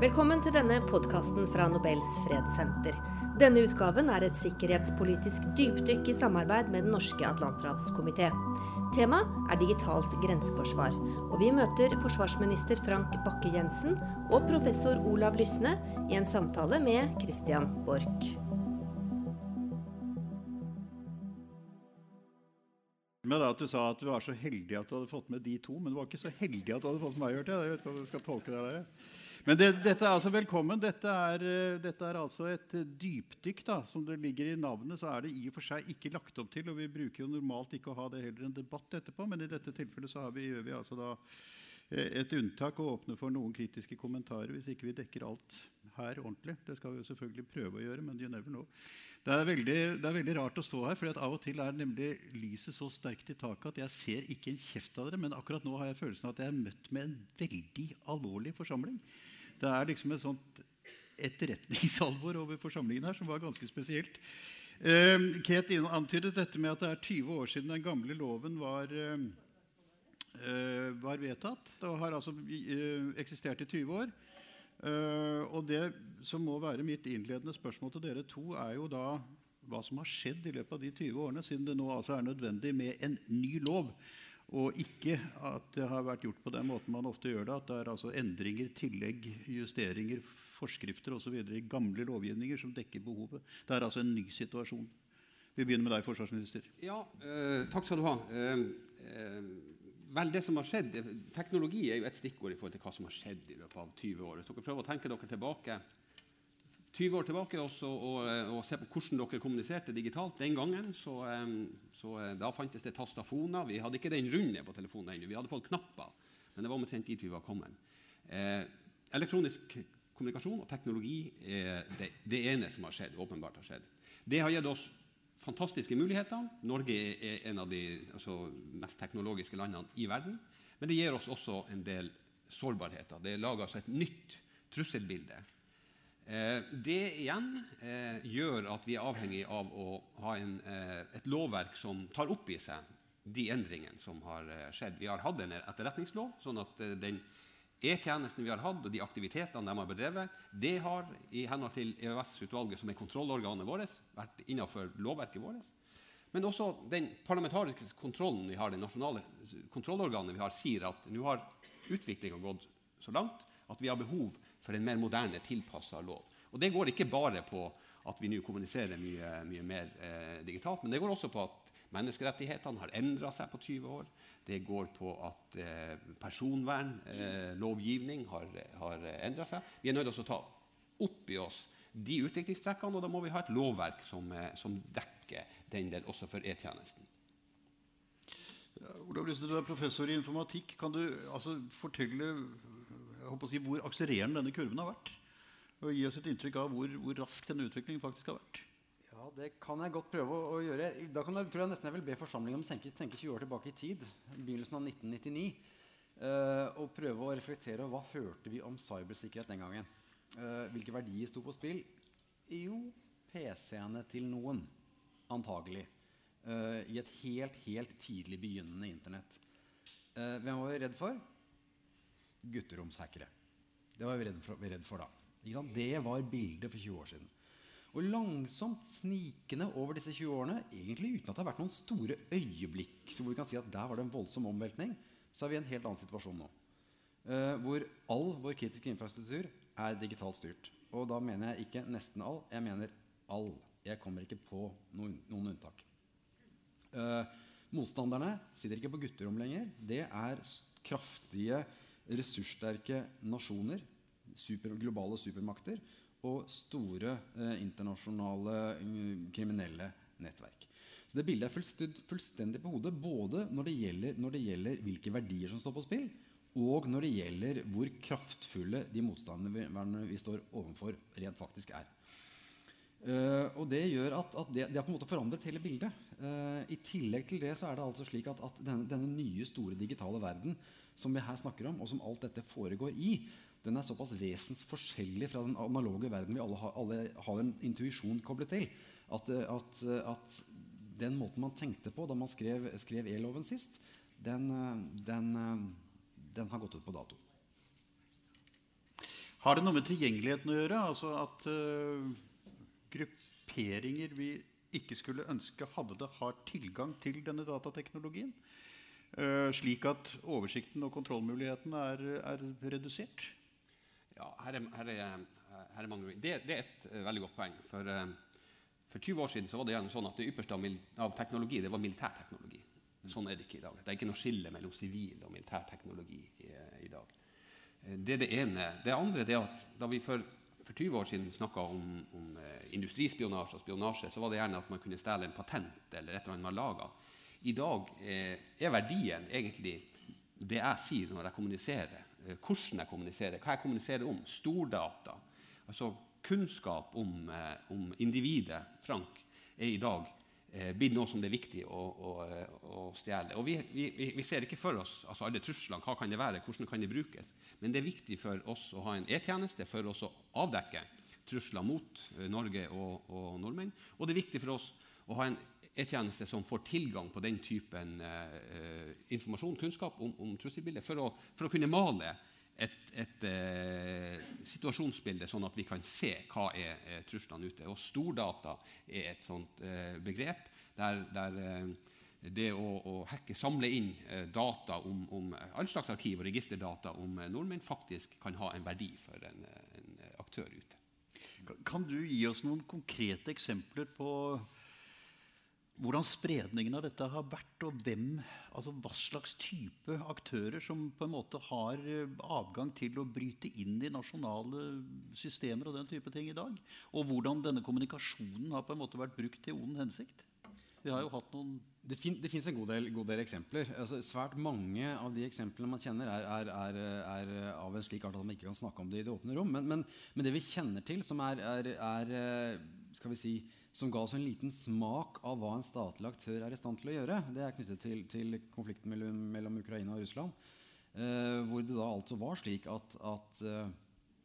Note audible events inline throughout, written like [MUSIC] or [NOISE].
Velkommen til denne podkasten fra Nobels fredssenter. Denne utgaven er et sikkerhetspolitisk dypdykk i samarbeid med Den norske atlanterhavskomité. Temaet er digitalt grenseforsvar, og vi møter forsvarsminister Frank Bakke-Jensen og professor Olav Lysne i en samtale med Christian Borch. med at Du sa at du var så heldig at du hadde fått med de to, men du var ikke så heldig at du hadde fått med meg. Hørte jeg. jeg vet ikke hva du skal tolke det der. Men det, dette er altså velkommen. Dette er, eh, dette er, altså et dypdykk. da, Som det ligger i navnet, så er det i og for seg ikke lagt opp til. og Vi bruker jo normalt ikke å ha det heller en debatt etterpå, men i dette tilfellet så vi, gjør vi altså da eh, et unntak og åpner for noen kritiske kommentarer hvis ikke vi dekker alt her ordentlig. Det skal vi jo selvfølgelig prøve å gjøre, men you never know. Det er, veldig, det er veldig rart å stå her, for av og til er nemlig lyset så sterkt i taket at jeg ser ikke en kjeft av dere, men akkurat nå har jeg følelsen av at jeg er møtt med en veldig alvorlig forsamling. Det er liksom et sånt etterretningsalvor over forsamlingen her som var ganske spesielt. Uh, Kate antydet dette med at det er 20 år siden den gamle loven var, uh, var vedtatt. Det har altså uh, eksistert i 20 år. Uh, og det som må være mitt innledende spørsmål til dere to, er jo da hva som har skjedd i løpet av de 20 årene, siden det nå altså er nødvendig med en ny lov. Og ikke at det har vært gjort på den måten man ofte gjør det. At det er altså endringer, tillegg, justeringer, forskrifter osv. i gamle lovgivninger som dekker behovet. Det er altså en ny situasjon. Vi begynner med deg, forsvarsminister. Ja, eh, takk skal du ha. Eh, eh, Vel, det som har skjedd, Teknologi er jo et stikkord i forhold til hva som har skjedd i løpet av 20 år. Hvis dere prøver å tenke dere tilbake 20 år tilbake også, og, og, se på hvordan dere kommuniserte digitalt den gangen, så, så da fantes det tastafoner. Vi hadde ikke den runde på telefonen ennå. Vi hadde fått knapper, men det var omtrent dit vi var kommet. Eh, elektronisk kommunikasjon og teknologi er det, det ene som har skjedd. åpenbart har skjedd. Det har gitt oss fantastiske muligheter. Norge er en av de altså, mest teknologiske landene i verden. Men det gir oss også en del sårbarheter. Det lager altså et nytt trusselbilde. Eh, det igjen eh, gjør at vi er avhengig av å ha en, eh, et lovverk som tar opp i seg de endringene som har skjedd. Vi har hatt en etterretningslov, sånn at den E-tjenesten vi har hatt, og de aktivitetene de har bedrevet, det har i henhold til EØS-utvalget, som er kontrollorganet vårt, vært innenfor lovverket vårt. Men også den parlamentariske kontrollen vi har, det nasjonale kontrollorganet vi har, sier at nå har utviklinga gått så langt at vi har behov for en mer moderne, tilpassa lov. Og Det går ikke bare på at vi nå kommuniserer mye, mye mer eh, digitalt, men det går også på at menneskerettighetene har endra seg på 20 år. Det går på at eh, personvernlovgivning eh, har, har endra seg. Vi er nødt til å ta opp i oss de utviklingstrekkene, og da må vi ha et lovverk som, eh, som dekker den del også for E-tjenesten. Ja, Olav Lyste, du er professor i informatikk. Kan du altså, fortelle si, hvor akselererende denne kurven har vært? Og gi oss et inntrykk av hvor, hvor rask denne utviklingen faktisk har vært? Ja, Det kan jeg godt prøve å, å gjøre. Da kan jeg, tror jeg nesten jeg vil be forsamlingen om å tenke, tenke 20 år tilbake i tid. Begynnelsen av 1999. Uh, og prøve å reflektere over hva hørte vi om cybersikkerhet den gangen. Uh, hvilke verdier sto på spill? Jo, PC-ene til noen. Antagelig. Uh, I et helt, helt tidlig begynnende Internett. Hvem var vi redd for? Gutteromshackere. Det var vi redd for, redd for da. Det var bildet for 20 år siden. Og langsomt snikende over disse 20 årene, egentlig uten at det har vært noen store øyeblikk hvor vi kan si at der var det en voldsom omveltning, så er vi i en helt annen situasjon nå. Uh, hvor all vår kritiske infrastruktur er digitalt styrt. Og da mener jeg ikke nesten all, jeg mener all. Jeg kommer ikke på noen, noen unntak. Uh, motstanderne sitter ikke på gutterom lenger. Det er kraftige, ressurssterke nasjoner, super, globale supermakter og store eh, internasjonale mm, kriminelle nettverk. Så det bildet er fullstendig på hodet både når det, gjelder, når det, gjelder, hvilke verdier som står på spill, og når det gjelder hvor kraftfulle de motstanderne vi står overfor, rent faktisk er. Uh, og Det gjør at, at det, det, har på en måte forandret hele bildet. Uh, I tillegg til det så er det altså slik at, at denne, denne, nye, store digitale verden som vi her snakker om, og som alt dette foregår i, den er såpass vesensforskjellig fra den analoge verden vi alle har, alle har en intuisjon koblet til, at, at, at, den måten man tenkte på da man skrev, skrev E-loven sist, den, den, den, har gått ut på dato. Har det noe med tilgjengeligheten å gjøre? Altså at uh, grupperinger vi ikke skulle ønske hadde det, har tilgang til denne datateknologien? Uh, slik at oversikten og kontrollmuligheten er, er redusert? Ja, her er, her er, her er mange det, det, er et uh, veldig godt poeng. For, uh, for 20 år siden var det sånn at det ypperste av, av teknologi det var militærteknologi. Sånn er det ikke i dag. Det er ikke noe skille mellom sivil og militær teknologi i, i dag. Det er det ene. Det andre er at da vi for, for 20 år siden snakka om, om industrispionasje og spionasje, så var det gjerne at man kunne stjele en patent eller et eller annet man laga. I dag eh, er verdien egentlig det jeg sier når jeg kommuniserer, eh, hvordan jeg kommuniserer, hva jeg kommuniserer om. Stordata. Altså kunnskap om, eh, om individet Frank er i dag blitt noe som det er viktig å, å, å stjele. Og vi, vi, vi, ser ikke for oss altså alle truslene. Hva kan det være? Hvordan kan det brukes? Men det er viktig for oss å ha en e-tjeneste for oss å avdekke trusler mot Norge og, og nordmenn. Og det er viktig for oss å ha en E-tjeneste som får tilgang på den typen eh, informasjon, kunnskap om, om trusselbildet, for, for, å kunne male et, et eh, situasjonsbilde, sånn at vi kan se hva er, er truslene ute. Og Stordata er et sånt eh, begrep der, der eh, det å, å, hacke, samle inn eh, data om, om all slags arkiv og registerdata om eh, nordmenn faktisk kan ha en verdi for en, en aktør ute. Kan du gi oss noen konkrete eksempler på hvordan spredningen av dette har vært, og hvem, altså hva slags type aktører som på en måte har eh, adgang til å bryte inn i nasjonale systemer og den type ting i dag. Og hvordan denne kommunikasjonen har på en måte vært brukt til ond hensikt. Vi har jo hatt noen Det, fin, fins en god del, god del eksempler. Altså, svært mange av de eksemplene man kjenner, er, er, er, er, av en slik art at man ikke kan snakke om det i det åpne rom. Men, men, men det vi kjenner til, som er, skal vi si, som ga oss en liten smak av hva en statlig aktør er i stand til å gjøre. Det er knyttet til, til konflikten mellom, mellom, Ukraina og Russland. Eh, hvor det da altså var slik at, at eh,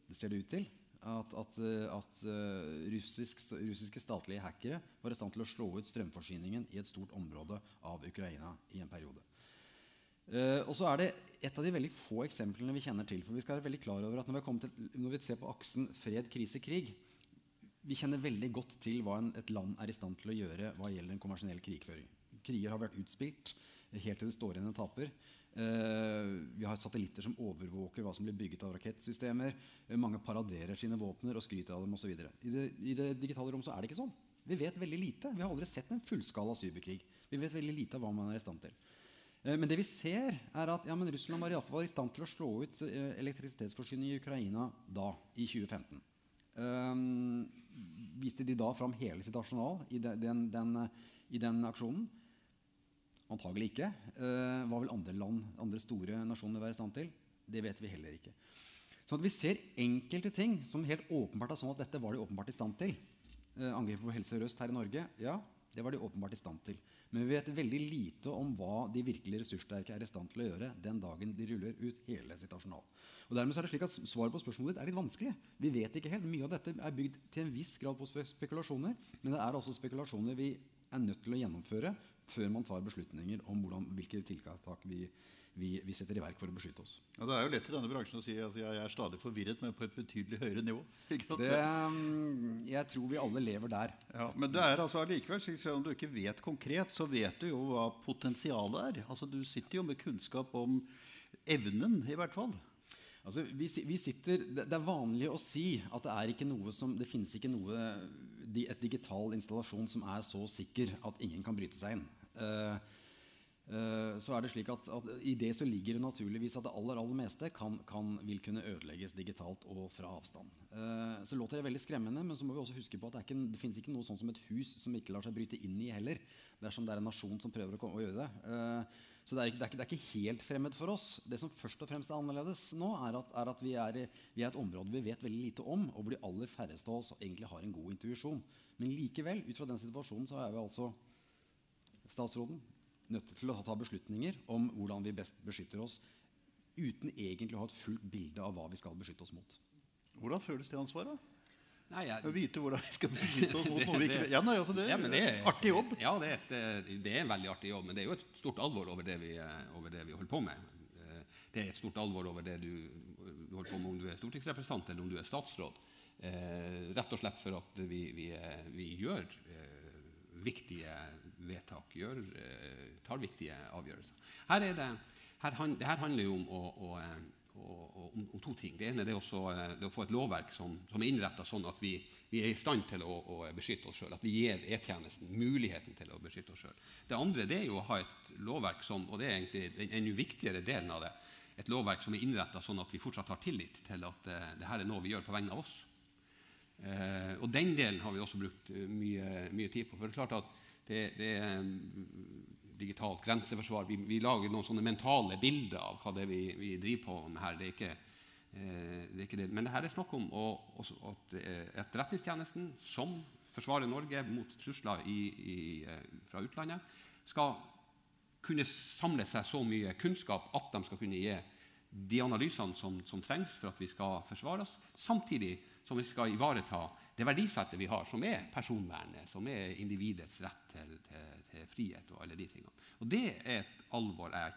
Det ser det ut til at, at, eh, at uh, russisk, russiske statlige hackere var i stand til å slå ut strømforsyningen i et stort område av Ukraina i en periode. Uh, og så er det et av de veldig få eksemplene vi kjenner til. for vi skal være veldig klar over at Når vi, til, når vi ser på aksen fred, krise, krig, vi kjenner veldig godt til hva en, et land er i stand til å gjøre hva gjelder en konvensjonell krigføring. Kriger har vært utspilt helt til det står igjen en taper. Uh, vi har satellitter som overvåker hva som blir bygget av rakettsystemer. Uh, mange paraderer sine våpner og skryter av dem osv. I, det, I det digitale rom så er det ikke sånn. Vi vet veldig lite. Vi har aldri sett en fullskala cyberkrig. Vi vet veldig lite av hva man er i stand til. Uh, men det vi ser, er at ja, Russland var i, i stand til å slå ut elektrisitetsforsyning i Ukraina da, i 2015. Um, viste de da fram hele sitt arsenal i den, den, den, i den aksjonen? Antagelig ikke. Uh, hva vil andre land, andre store nasjoner være i stand til? Det vet vi heller ikke. Så vi ser enkelte ting som helt åpenbart er sånn at dette var de åpenbart i stand til. Uh, angrepet på Helse Sør-Øst her i Norge, ja, det var de åpenbart i stand til. Men vi vet veldig lite om hva de virkelig ressurssterke er i stand til å gjøre den dagen de ruller ut hele sitt arsenal. Og dermed er det slik at Svaret på spørsmålet ditt er litt vanskelig. Vi vet ikke helt. Mye av dette er bygd til en viss grad på spekulasjoner, men det er også spekulasjoner vi er nødt til å gjennomføre før man tar beslutninger om hvordan, hvilke tiltak vi, vi, vi, setter i verk for å beskytte oss. Ja, det er jo lett i denne bransjen å si at jeg er stadig forvirret, men på et betydelig høyere nivå. [LAUGHS] Det, mm, jeg tror vi alle lever der. Ja, Men det er altså allikevel, selv om du ikke vet konkret, så vet du jo hva potensialet er. Altså Du sitter jo med kunnskap om evnen, i hvert fall. Altså, vi, vi sitter, det, er vanlig å si at det, er ikke noe som, det finnes ikke noe, et digital installasjon som er så sikker at ingen kan bryte seg inn. Uh, så er det slik at, at I det så ligger det naturligvis at det aller aller meste kan, kan, vil kunne ødelegges digitalt og fra avstand. Uh, så låter det veldig skremmende, men så må vi også huske på at det, ikke, det finnes ikke noe sånn som et hus som ikke lar seg bryte inn i heller, dersom det er en nasjon som prøver å, gjøre det. Så det er, ikke, det, er ikke, det er, ikke, helt fremmed for oss. Det som først og fremst er annerledes nå, er at, er at vi, er, vi, er, et område vi vet veldig lite om, og hvor de aller færreste av oss egentlig har en god intuisjon. Men likevel, ut fra den situasjonen, så er vi altså statsråden nødt til å ta beslutninger om hvordan vi best beskytter oss, uten egentlig å ha et fullt bilde av hva vi skal beskytte oss mot. Hvordan føles det ansvaret? Nei, jeg, å vite hvordan vi skal [LAUGHS] beskytte oss mot noe vi ikke. Ja, nei, altså det, ja, det er artig jobb. Ja, det er, et, det er, en veldig artig jobb. Men det er jo et stort alvor over det vi, over det vi holder på med. det er et stort alvor over det du, du holder på med, om du er stortingsrepresentant eller om du er statsråd. Eh, rett og slett for at vi, vi, vi gjør eh, viktige vedtak, gjør, eh, tar viktige avgjørelser. Her, det, her, det her handler jo om å, å å, og, om, to ting. Det ene er også, eh, det å få et lovverk som, som er innretta sånn at vi, vi, er i stand til å, å beskytte oss sjøl. At vi gir E-tjenesten muligheten til å beskytte oss sjøl. Det andre det er jo å ha et lovverk som og det er egentlig den enda viktigere delen av det, et lovverk som er innretta sånn at vi fortsatt har tillit til at uh, det her er noe vi gjør på vegne av oss. Uh, og den delen har vi også brukt mye, mye tid på. For det er klart at det, det, digitalt grenseforsvar. Vi, vi, lager noen sånne mentale bilder av hva det er vi, vi driver på med her. Det er ikke, eh, det er ikke det. Men det her er snakk om at Etterretningstjenesten, som forsvarer Norge mot trusler i, i, eh, fra utlandet, skal kunne samle seg så mye kunnskap at de skal kunne gi de analysene som, som trengs for at vi skal forsvare oss, samtidig som vi skal ivareta det verdisettet vi har, som er personvernet, som er individets rett til, til, til, frihet og alle de tingene. Og det er et alvor jeg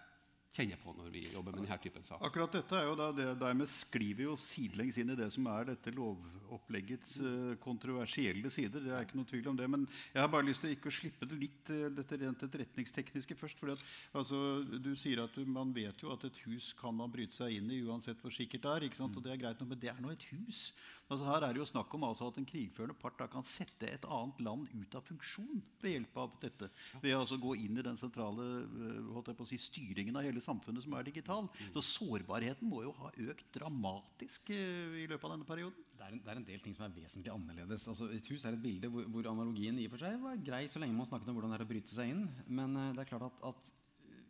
kjenner på når vi jobber med denne typen saker. Akkurat dette er jo da, det, Dermed sklir vi jo sidelengs inn i det som er dette lovoppleggets uh, kontroversielle sider. det er ikke noe tvil om det, Men jeg har bare lyst til ikke å slippe det litt, uh, dette rent etterretningstekniske først. fordi at, altså, Du sier at man vet jo at et hus kan man bryte seg inn i uansett hvor sikkert det er. ikke sant? Og det er greit nok, Men det er nå et hus. Altså her er det jo snakk om altså at en krigførende part kan sette et annet land ut av funksjon ved hjelp av dette. Ved å altså gå inn i den sentrale uh, si, styringen av hele samfunnet som er digital. Mm. Så sårbarheten må jo ha økt dramatisk uh, i løpet av denne perioden. Det er, en, det er en del ting som er vesentlig annerledes. Altså, et hus er et bilde hvor, hvor, analogien i og for seg var grei så lenge man snakket om hvordan det er å bryte seg inn. Men uh, det er klart at, at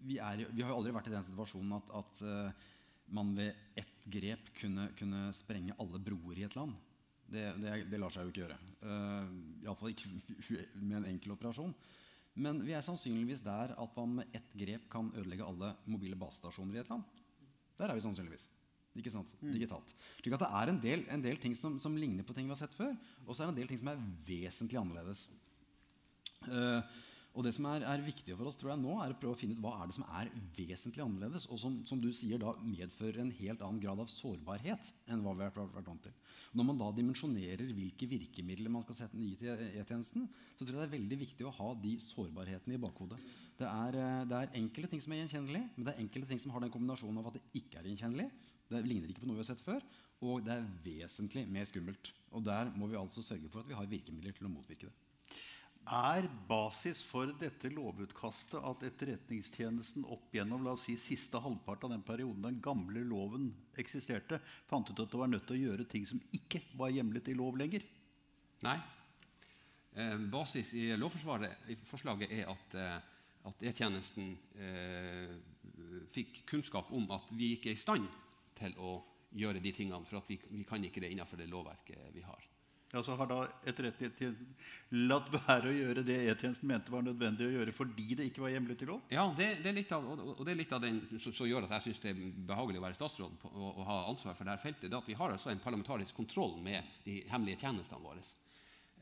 vi, er, vi, har jo aldri vært i den situasjonen at, at man ved ett grep kunne, kunne, sprenge alle broer i et land. Det, det, det lar seg jo ikke gjøre. Uh, Iallfall ikke [LAUGHS] med en enkel operasjon. Men vi er sannsynligvis der at man med ett grep kan ødelegge alle mobile basestasjoner i et land. Der er vi sannsynligvis. Ikke sant? Mm. Digitalt. Slik at det er en del, en del ting som, som, ligner på ting vi har sett før, og så er det en del ting som er vesentlig annerledes. Uh, og det som er, er, viktig for oss tror jeg nå, er å prøve å finne ut hva er det som er vesentlig annerledes, og som, som du sier da medfører en helt annen grad av sårbarhet enn hva vi har vært vant til. Når man da dimensjonerer hvilke virkemidler man skal sette i til E-tjenesten, så tror jeg det er veldig viktig å ha de sårbarhetene i bakhodet. Det er, eh, det er enkelte ting som er gjenkjennelige, men det er enkelte ting som har den kombinasjonen av at det ikke er gjenkjennelig, det ligner ikke på noe vi har sett før, og det er vesentlig mer skummelt. Og der må vi altså sørge for at vi har virkemidler til å motvirke det. Er basis for dette lovutkastet at Etterretningstjenesten opp gjennom la oss si, siste halvpart av den perioden den gamle loven eksisterte, fant ut at det var nødt til å gjøre ting som ikke var hjemlet i lov lenger? Nei. Eh, basis i lovforslaget er at, eh, at E-tjenesten eh, fikk kunnskap om at vi ikke er i stand til å gjøre de tingene, for at vi, vi kan ikke det innenfor det lovverket vi har. Ja, så har da Etterretningstjenesten latt være å gjøre det E-tjenesten mente var nødvendig å gjøre fordi det ikke var hjemlet i lov? Ja, det, det, er litt av, og det er litt av den som, gjør at jeg syns det er behagelig å være statsråd på, og, og, ha ansvar for dette feltet. Det at vi har altså en parlamentarisk kontroll med de hemmelige tjenestene våre.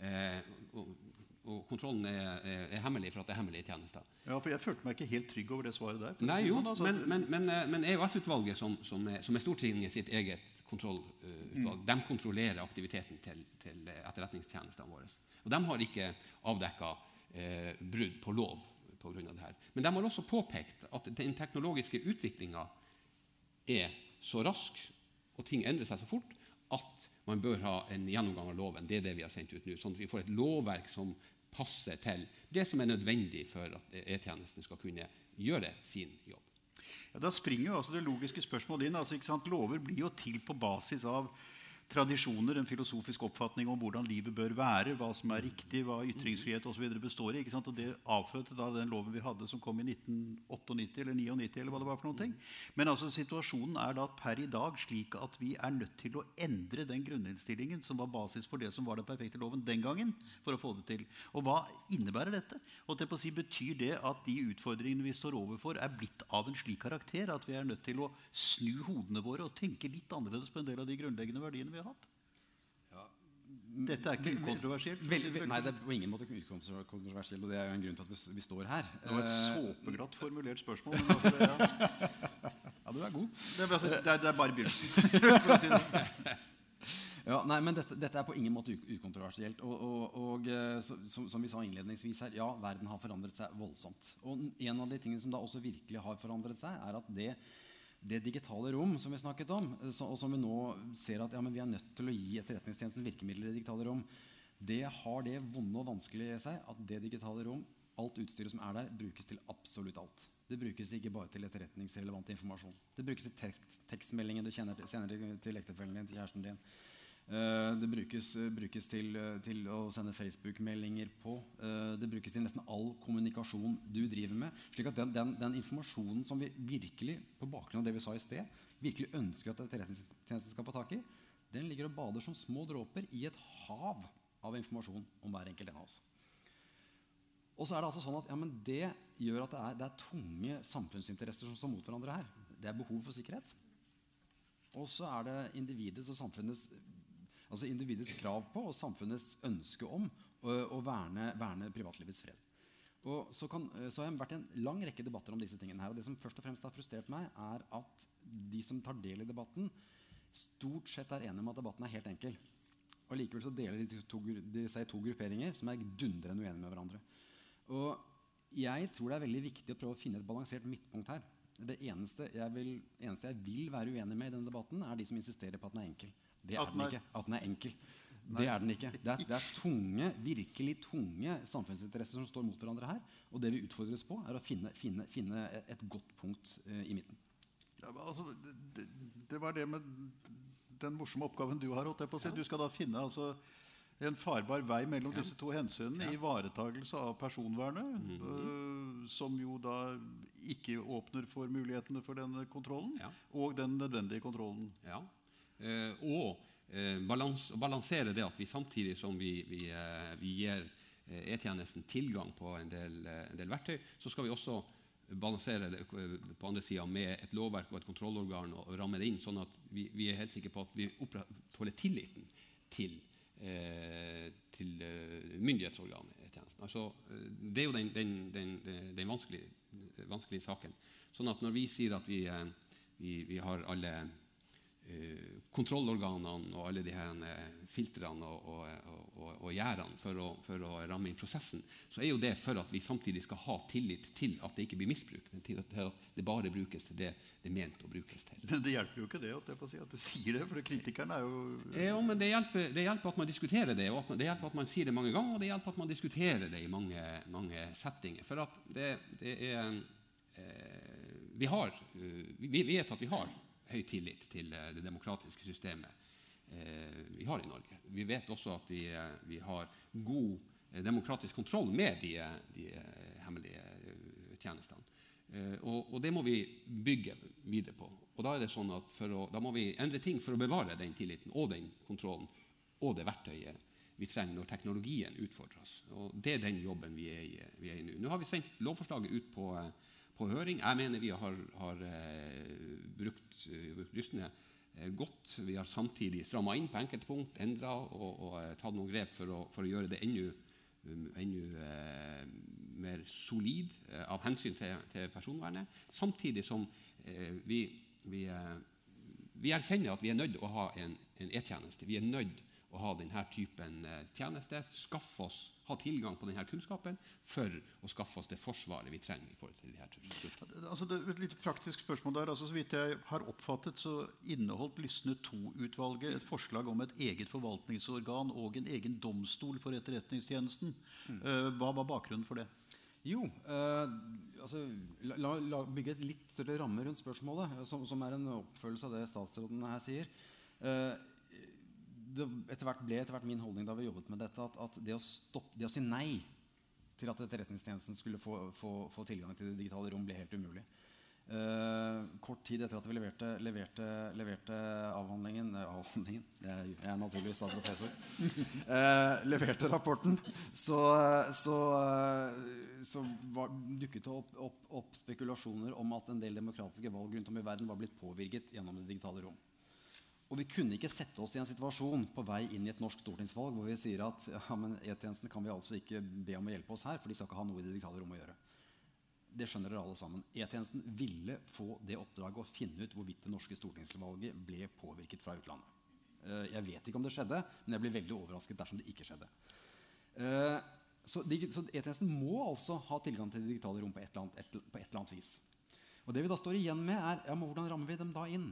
Eh, og, og, kontrollen er, er, er, hemmelig for at det er hemmelige tjenester. Ja, for Jeg følte meg ikke helt trygg over det svaret der. Nei, jo, sånn, altså. men, men, men, eh, men EOS-utvalget, som, som, er, som er Stortinget sitt eget kontrollutvalg. De kontrollerer aktiviteten til, til etterretningstjenestene våre. Og de har ikke avdekka eh, brudd på lov pga. dette. Men de har også påpekt at den teknologiske utviklinga er så rask, og ting endrer seg så fort, at man bør ha en gjennomgang av loven. Det er det vi har sendt ut nå. Sånn at vi får et lovverk som passer til det som er nødvendig for at E-tjenesten skal kunne gjøre sin jobb. Ja, da springer jo altså det logiske spørsmålet inn. Altså, Lover blir jo til på basis av tradisjoner, en filosofisk oppfatning om hvordan livet bør være, hva som er riktig, hva ytringsfrihet osv. består i. ikke sant? Og Det avfødte da den loven vi hadde som kom i 1998 eller 99, eller hva det var for noen ting. Men altså situasjonen er da per i dag slik at vi er nødt til å endre den grunninnstillingen som var basis for det som var den perfekte loven den gangen, for å få det til. Og hva innebærer dette? Og til på å si, Betyr det at de utfordringene vi står overfor, er blitt av en slik karakter at vi er nødt til å snu hodene våre og tenke litt annerledes på en del av de grunnleggende verdiene vi har hatt? Ja. Dette er ikke ukontroversielt? Nei, det er på ingen måte ukontroversielt. Og det er jo en grunn til at vi, vi står her. Det var et eh, såpeglatt [LAUGHS] formulert spørsmål. Altså ja. ja, du er god. Det er, altså, det er, det er bare begynnelsen. [LAUGHS] si. Ja, nei, men dette, dette er på ingen måte ukontroversielt. Og, og, og eh, så, som, som vi sa innledningsvis her, ja, verden har forandret seg voldsomt. Og en av de tingene som da også virkelig har forandret seg, er at det, det digitale rom som vi snakket om, eh, og som vi nå ser at ja, vi er nødt til å gi Etterretningstjenesten virkemidler i det digitale rom, det har det vonde og vanskelige i seg at det digitale rom, alt utstyret som er der, brukes til absolutt alt. Det brukes ikke bare til etterretningsrelevant informasjon. Det brukes til tekst, tekstmeldinger du kjenner sender til ektefellen din, til kjæresten din. Eh, det brukes, eh, brukes til, eh, til å sende Facebook-meldinger på. Det brukes til nesten all kommunikasjon du driver med. slik at den, den, den informasjonen som vi virkelig på bakgrunn av det vi sa i sted, virkelig ønsker at Etterretningstjenesten skal få tak i, den ligger og bader som små dråper i et hav av informasjon om hver enkelt en av oss. Og så er Det altså sånn at ja, det gjør at det er, det er tunge samfunnsinteresser som står mot hverandre her. Det er behov for sikkerhet. Og så er det individets og samfunnets altså individets krav på og samfunnets ønske om å, verne, verne privatlivets fred. Og så, kan, så har jeg vært i en lang rekke debatter om disse tingene her. Og det som først og fremst har frustrert meg, er at de som tar del i debatten, stort sett er enige om at debatten er helt enkel. Og likevel så deler de, to, de seg i to grupperinger som er dundrende uenige med hverandre. Og jeg tror det er veldig viktig å prøve å finne et balansert midtpunkt her. Det eneste jeg, vil, eneste jeg vil være uenig med i denne debatten, er de som insisterer på at den er enkel. Det er den ikke. At den er enkel. Det er den ikke. Det er, [LAUGHS] det er tunge, virkelig tunge samfunnsinteresser som står mot hverandre her. Og det vi utfordres på, er å finne, finne, finne et godt punkt eh, i midten. Ja, altså, det, det var det med den morsomme oppgaven du har. si. Du skal da finne altså, en farbar vei mellom disse to hensynene. Ivaretagelse av personvernet, øh, som jo da ikke åpner for mulighetene for denne kontrollen, Ja. og den nødvendige kontrollen. Ja. Eh, og eh, balans, balansere det at vi samtidig som vi, vi, eh, vi gir E-tjenesten tilgang på en del, en del verktøy, så skal vi også balansere det på andre sida med et lovverk og et kontrollorgan og, ramme det inn, sånn at vi, vi er helt sikre på at vi opprettholder tilliten til, eh, til myndighetsorganet. Altså, det er jo den, den, den, den, vanskelige, vanskelige saken. Sånn at når vi sier at vi, vi, har alle kontrollorganene og alle de her eh, filtrene og, og, og, og, gjerdene for for å ramme inn prosessen, så er jo det for at vi samtidig skal ha tillit til at det ikke blir misbruk, men til at det bare brukes til det det er ment å brukes til. Men det hjelper jo ikke det at, si, at du sier det, for kritikeren er jo Ja, men det hjelper, det hjelper at man diskuterer det, og man, det hjelper at man sier det mange ganger, og det hjelper at man diskuterer det i mange, mange settinger. For at det, det er eh, vi, har, eh, vi vet at vi har høy tillit til eh, det demokratiske systemet eh, vi har i Norge. Vi vet også at vi, eh, vi har god demokratisk kontroll med de, de hemmelige tjenestene. Og, og det må vi bygge videre på. Og da, sånn å, da må vi endre ting for å bevare den tilliten og den kontrollen og det verktøyet vi trenger når teknologien utfordrer oss. Og Det er den jobben vi er i, vi er i nå. Nå har vi sendt lovforslaget ut på, på høring. Jeg mener vi har, har eh, brukt, eh, brukt rystene eh, godt. Vi har samtidig stramma inn på enkelte punkt, endra og, og tatt noen grep for å, for å gjøre det enda, ennå, eh, mer solid av hensyn til, til personvernet. Samtidig som vi, vi, vi erkjenner at vi er nødt til å ha en en e-tjeneste. Vi er nødt til å ha denne typen tjeneste. Skaffe oss, ha tilgang på denne kunnskapen for å skaffe oss det forsvaret vi trenger. i forhold til de her. Altså det er et lite praktisk spørsmål der. Altså, så vidt jeg har oppfattet, så inneholdt Lysne II-utvalget et forslag om et eget forvaltningsorgan og en egen domstol for Etterretningstjenesten. Mm. hva var bakgrunnen for det? Jo, eh, altså, la, la, la bygge et litt større ramme rundt spørsmålet, eh, som, som er en oppfølgelse av det statsråden her sier. Eh, det etter hvert ble etter hvert min holdning da vi jobbet med dette, at, at det, å stoppe, det å si nei til at Etterretningstjenesten skulle få, få, få tilgang til det digitale rom, ble helt umulig. Uh, kort tid etter at vi leverte, leverte, leverte avhandlingen, uh, avhandlingen jeg, jeg er naturligvis da professor uh, [LAUGHS] leverte rapporten, så, så, så var, dukket det opp, opp, opp spekulasjoner om at en del demokratiske valg rundt om i verden var blitt påvirket gjennom det digitale rom. Og vi kunne ikke sette oss i en situasjon på vei inn i et norsk stortingsvalg hvor vi sier at ja, men E-tjenesten kan vi altså ikke be om å hjelpe oss her, for de skal ikke ha noe i det digitale rommet å gjøre. det skjønner dere alle sammen. E-tjenesten ville få det oppdraget å finne ut hvorvidt det norske stortingsvalget ble påvirket fra utlandet. Eh, jeg vet ikke om det skjedde, men jeg blir veldig overrasket dersom det ikke skjedde. Eh, så E-tjenesten må altså ha tilgang til det digitale rom på et, annet, et, på et eller annet vis. Og det vi da står igjen med, er ja, men hvordan rammer vi dem da inn?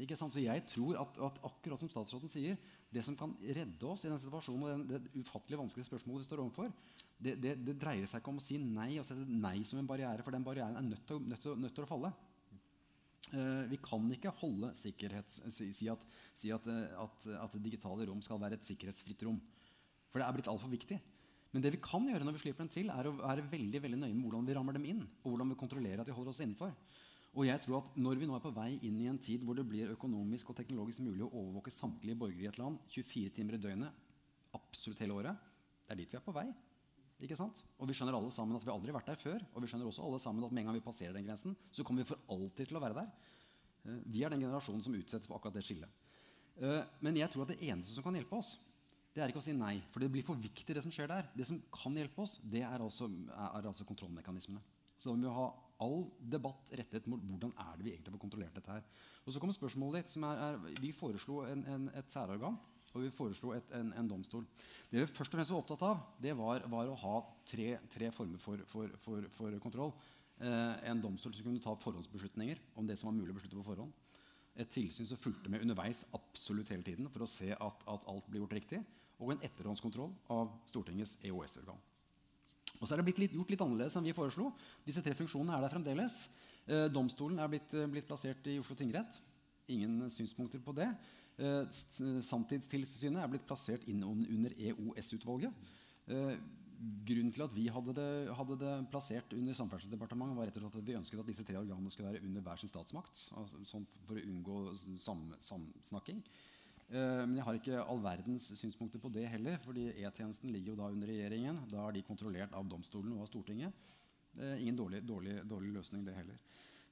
Ikke sant? Så jeg tror at, at, akkurat som statsråden sier, det som kan redde oss i den situasjonen og den, det ufattelig vanskelige spørsmålet vi står overfor, det, det, det, dreier seg ikke om å si nei og sette nei som en barriere, for den barrieren er nødt til, nødt til, nødt til å falle. Uh, vi kan ikke holde si, si, at, si at, eh, at, at, digitale rom skal være et sikkerhetsfritt rom. For det er blitt altfor viktig. Men det vi kan gjøre når vi slipper dem til, er å være veldig veldig nøye med hvordan vi rammer dem inn. Og hvordan vi kontrollerer at de holder oss innenfor. Og jeg tror at Når vi nå er på vei inn i en tid hvor det blir økonomisk og teknologisk mulig å overvåke samtlige borgere i et land 24 timer i døgnet, absolutt hele året, det er dit vi er på vei. Ikke sant? Og vi skjønner alle sammen at vi aldri har vært der før. Og vi skjønner også alle sammen at med en gang vi passerer den grensen, så kommer vi for alltid til å være der. Eh, vi er den generasjonen som utsettes for akkurat det skillet. Eh, men jeg tror at det eneste som kan hjelpe oss, det er ikke å si nei. For det blir for viktig, det som skjer der. Det som kan hjelpe oss, det er altså, er altså kontrollmekanismene. Så vi må ha all debatt rettet mot hvordan er det vi egentlig får kontrollert dette her. Og så kommer spørsmålet ditt, som er, er Vi foreslo en, en, et særorgan. Og vi foreslo et, en, en, domstol. Det vi først og fremst var opptatt av, det var, var å ha tre, tre former for, for, for, for kontroll. Eh, en domstol som kunne ta forhåndsbeslutninger om det som var mulig å beslutte på forhånd. Et tilsyn som fulgte med underveis absolutt hele tiden for å se at, at alt blir gjort riktig. Og en etterhåndskontroll av Stortingets EOS-organ. Og så er det blitt litt, gjort litt annerledes enn vi foreslo. Disse tre funksjonene er der fremdeles. Eh, domstolen er blitt, eh, blitt, plassert i Oslo tingrett. Ingen synspunkter på det. Eh, Samtidstilsynet er blitt plassert inn under EOS-utvalget. Eh, grunnen til at vi hadde det, hadde det, plassert under Samferdselsdepartementet, var rett og slett at vi ønsket at disse tre organene skulle være under hver sin statsmakt. Altså, sånn for å unngå sam, samsnakking. Eh, men jeg har ikke all verdens synspunkter på det heller. fordi E-tjenesten ligger jo da under regjeringen. Da er de kontrollert av domstolen og av Stortinget. ingen dårlig, dårlig, dårlig løsning, det heller.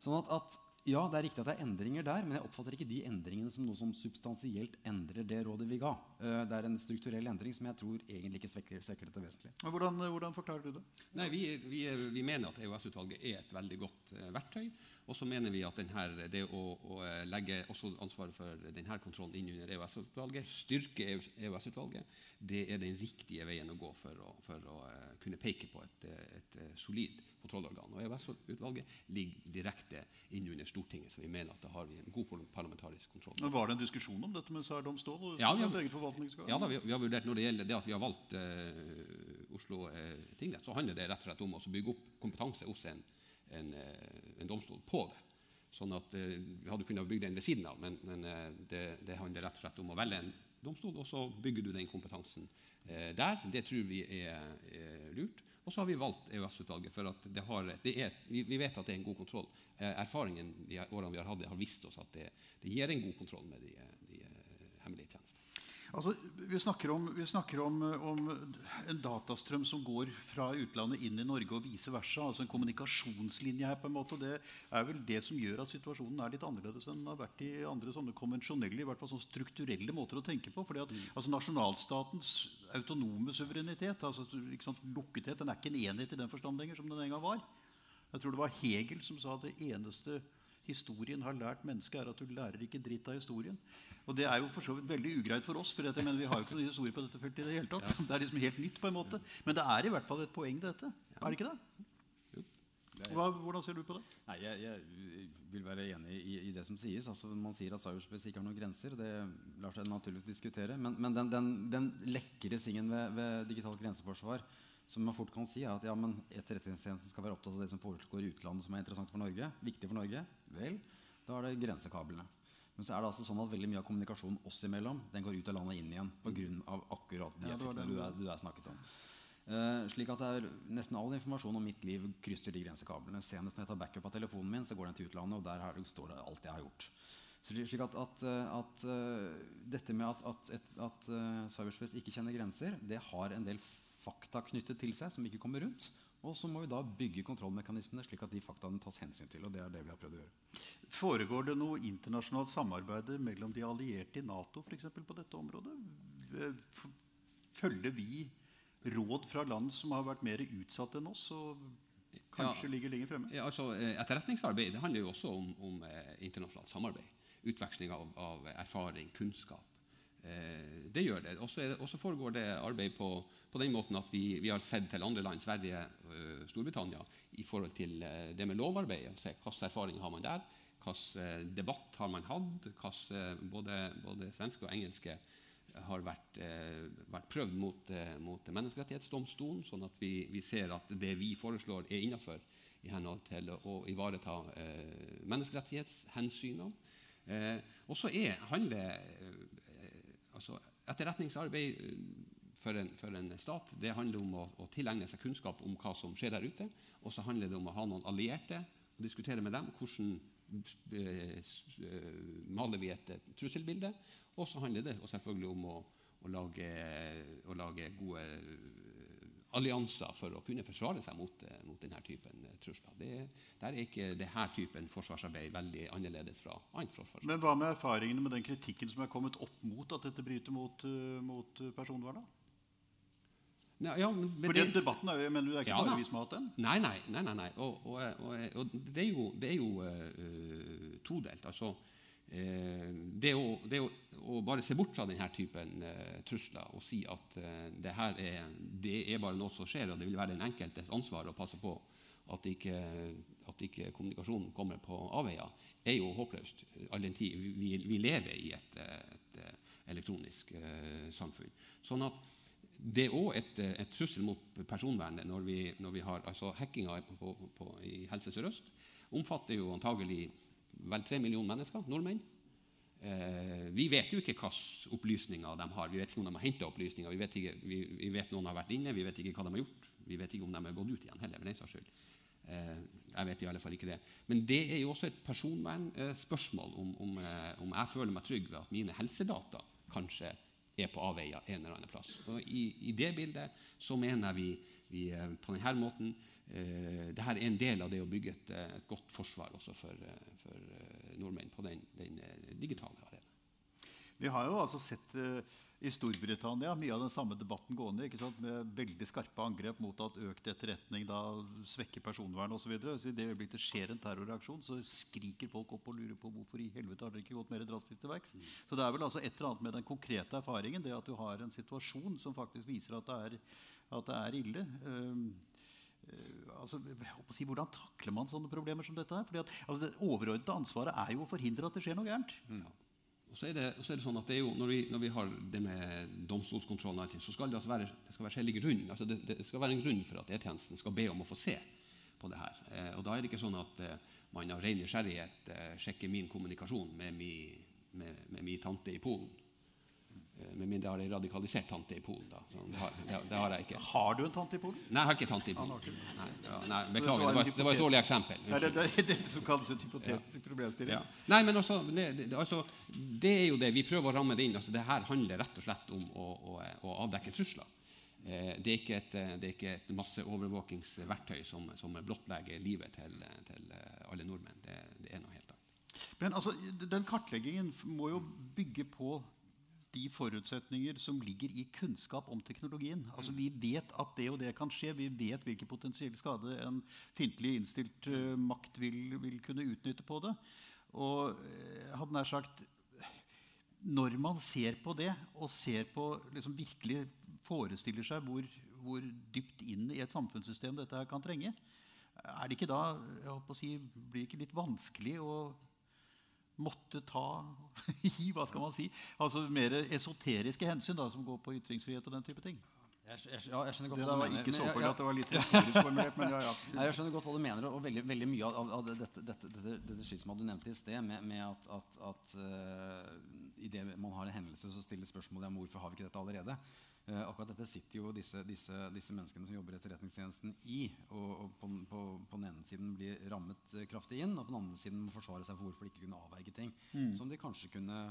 Sånn at, at ja, det er riktig at det er endringer der, men jeg oppfatter ikke de endringene som noe som substansielt endrer det rådet vi ga. Eh, det er en strukturell endring som jeg tror egentlig ikke svekker, svekker dette vesentlig. Hvordan, hvordan, forklarer du det? Nei, vi, vi, vi mener at EOS-utvalget er et veldig godt uh, verktøy. Og så mener vi at denne, det å, å, eh, legge også ansvaret for denne kontrollen inn under EOS-utvalget, styrke EOS-utvalget, det er den riktige veien å gå for å, for å uh, kunne peke på et, et, et solid kontrollorgan. Og EOS-utvalget ligger direkte inn under Stortinget, så vi mener at da har vi en god parlamentarisk kontroll. Men Var det en diskusjon om dette med særdomstol? Ja, vi har, ja da, vi, vi, har vurdert Når det gjelder det at vi har valgt uh, Oslo uh, tingrett, så handler det rett og slett om å bygge opp kompetanse hos en, en, uh, en domstol på det. Sånn at Vi hadde kunnet bygge den ved siden av, men, men det, det, handler rett og slett om å velge en domstol, og så bygger du den kompetansen der. Det tror vi er, er lurt. Og så har vi valgt EØS-utvalget, for det har, det er, vi vet at det er en god kontroll. Eh, erfaringen de årene vi har hatt har vist oss at det, det gir en god kontroll med de, de eh, hemmelige tjenestene. Altså, vi snakker, om, vi snakker om, om, en datastrøm som går fra utlandet inn i Norge og vice versa. altså En kommunikasjonslinje her. på en måte, og Det er vel det som gjør at situasjonen er litt annerledes enn den har vært i andre sånne konvensjonelle i hvert fall sånn strukturelle måter å tenke på. fordi at altså Nasjonalstatens autonome suverenitet, altså sant, lukkethet, den er ikke en enhet i den forstand lenger som den en gang var. Jeg tror det var Hegel som sa at det eneste historien har lært mennesket, er at du lærer ikke dritt av historien. Og det er jo for så vidt veldig ugreit for oss, for jeg mener, vi har jo ikke noen historie på dette feltet. i Det hele tatt. Ja. Det er liksom helt nytt på en måte. Men det er i hvert fall et poeng, dette. Ja. Er det ikke det? Hva, hvordan ser du på det? Nei, jeg, jeg, vil være enig i, i, det som sies. Altså, man sier at cyberspace ikke har noen grenser. Det lar seg naturligvis diskutere. Men, men den, den, den, lekre singen ved, ved digitalt grenseforsvar som man fort kan si er at ja, men Etterretningstjenesten skal være opptatt av det som foregår i utlandet som er interessant for Norge. viktig for Norge. Vel, da er det grensekablene. Men så er det altså sånn at veldig mye av kommunikasjonen oss imellom den går ut av landet og inn igjen pga. akkurat de effektene du, er, du er snakket om. Uh, slik at det er Nesten all informasjon om mitt liv krysser de grensekablene. Senest når jeg tar backup av telefonen min, så går den til utlandet, og der står det alt jeg har gjort. Så slik at, at, at uh, Dette med at, at, at uh, cyberspace ikke kjenner grenser, det har en del fakta knyttet til seg som ikke kommer rundt. Og så må vi da bygge kontrollmekanismene slik at de faktaene tas hensyn til. og det er det vi har prøvd å gjøre. Foregår det noe internasjonalt samarbeid mellom de allierte i Nato for eksempel, på dette området? Følger vi råd fra land som har vært mer utsatt enn oss? og kanskje ligger lenger fremme? Ja, altså, eh, etterretningsarbeid det handler jo også om, om eh, internasjonalt samarbeid. Utveksling av, av erfaring, kunnskap. Eh, det gjør det. Og så foregår det arbeid på, på den måten at vi, vi, har sett til andre land, Sverige, uh, Storbritannia, i forhold til uh, det med lovarbeid. Se, hvilke erfaringer har man der? Hvilken debatt har man hatt? Hvilken, både, både svenske og engelske har vært, vært prøvd mot, mot Menneskerettighetsdomstolen, sånn at vi, vi, ser at det vi foreslår, er innafor i henhold til å ivareta menneskerettighetshensynene. og så handler altså, etterretningsarbeid for en, for en, stat det handler om å, å, tilegne seg kunnskap om hva som skjer der ute. Og så handler det om å ha noen allierte og diskutere med dem hvordan eh, maler vi et trusselbilde. Og så handler det selvfølgelig om å, å, lage, å lage, gode allianser for å kunne forsvare seg mot, mot denne typen trusler. Det, der er ikke denne typen forsvarsarbeid veldig annerledes fra annet forsvarsarbeid. Men hva med erfaringene med den kritikken som er kommet opp mot at dette bryter mot, mot personvernet? Ja, ja, For den debatten er, men det er ikke ja, bare vi som har hatt den? Nei, nei. nei, nei, nei. Og, og, og, og, det er jo, det er jo uh, todelt. Altså, det, å, det å, å, bare se bort fra denne typen eh, trusler og si at det her er, det er bare noe som skjer, og det vil være den enkeltes ansvar å passe på at ikke, at ikke kommunikasjonen kommer på avveier, er jo håpløst. All den tid vi, vi lever i et, et elektronisk samfunn. Sånn at det er òg et, et, trussel mot personvernet når vi, når vi har altså Hackinga på, på, i Helse Sør-Øst omfatter jo antagelig vel tre millioner mennesker, nordmenn. Eh, vi vet jo ikke hvilke opplysninger de har. Vi vet ikke om de har henta opplysninger. Vi vet, ikke, vi, vi vet, noen har vært inne, vi vet ikke hva de har gjort. Vi vet ikke om de har gått ut igjen heller. for den saks skyld. Eh, jeg vet i alle fall ikke det. Men det er jo også et personvernspørsmål om, om, eh, om jeg føler meg trygg ved at mine helsedata kanskje er på avveier en eller annen plass. Og i, i det bildet så mener vi, vi eh, på denne måten Dette er en del av det å bygge et, eh, et godt forsvar også for, eh, for nordmenn på den, den digitale arena. Vi har jo altså sett i Storbritannia mye av den samme debatten gående. Med veldig skarpe angrep mot at økt etterretning da svekker personvernet osv. I det øyeblikket det skjer en terrorreaksjon, så skriker folk opp og lurer på hvorfor i helvete har dere ikke gått mer drastisk til verks. Mm. Så det er vel altså et eller annet med den konkrete erfaringen, det at du har en situasjon som faktisk viser at det er, at det er ille. Uh, altså, si, hvordan takler man sånne problemer som dette? her? Fordi at, altså, Det overordnede ansvaret er jo å forhindre at det skjer noe gærent. Ja. Og så er det, så er det sånn at det jo, når, vi, når, vi, har det med domstolskontroll, så skal det altså være, det skal være skjellig grunn. Altså det, det, skal være en grunn for at E-tjenesten skal be om å få se på det her. Eh, og da er det ikke sånn at eh, man av ren nysgjerrighet eh, sjekker min kommunikasjon med min tante i Polen. Eh, med mindre jeg har ei radikalisert tante i Polen. da. Det har, det, det, har, jeg ikke. Har du en tante i Polen? Nei, jeg har ikke tante i Polen. Nei, ja, nei, beklager, det var, det var, et dårlig eksempel. Nei, det, er det som kalles en hypotetisk ja. problemstilling. Ja. Nei, men også, altså, det, er jo det. Vi prøver å ramme det inn. Altså, det her handler rett og slett om å, å, å avdekke trusler. Eh, det er ikke et, det er ikke et masseovervåkingsverktøy som, som blottlegger livet til, til alle nordmenn. Det, det er noe helt annet. Men altså, den kartleggingen må jo bygge på de forutsetninger som ligger i kunnskap om teknologien. Altså Vi vet at det og det kan skje. Vi vet hvilken potensiell skade en fiendtlig innstilt uh, makt vil, vil, kunne utnytte på det. Og uh, hadde nær sagt Når man ser på det, og ser på liksom virkelig forestiller seg hvor, hvor dypt inn i et samfunnssystem dette her kan trenge, er det ikke da jeg håper å si, blir det ikke litt vanskelig å måtte ta [LAUGHS] i hva skal man si, altså mer esoteriske hensyn da, som går på ytringsfrihet og den type ting. Jeg, jeg, ja, jeg skjønner godt det hva du mener. Ikke så på ja, at det var litt formulert, men ja, ja. [LAUGHS] Jeg skjønner godt hva du mener, og veldig, veldig mye av, av dette, dette, dette, dette skismaet du nevnte i sted, med, med at, at, at uh, idet man har en hendelse, så stiller spørsmålet om hvorfor har vi ikke dette allerede. Uh, akkurat dette sitter jo disse, disse, disse, menneskene som jobber i Etterretningstjenesten i. Og, og på, på, på, den ene siden blir rammet uh, kraftig inn, og på den andre siden må forsvare seg for hvorfor de ikke kunne avverge ting mm. som de kanskje kunne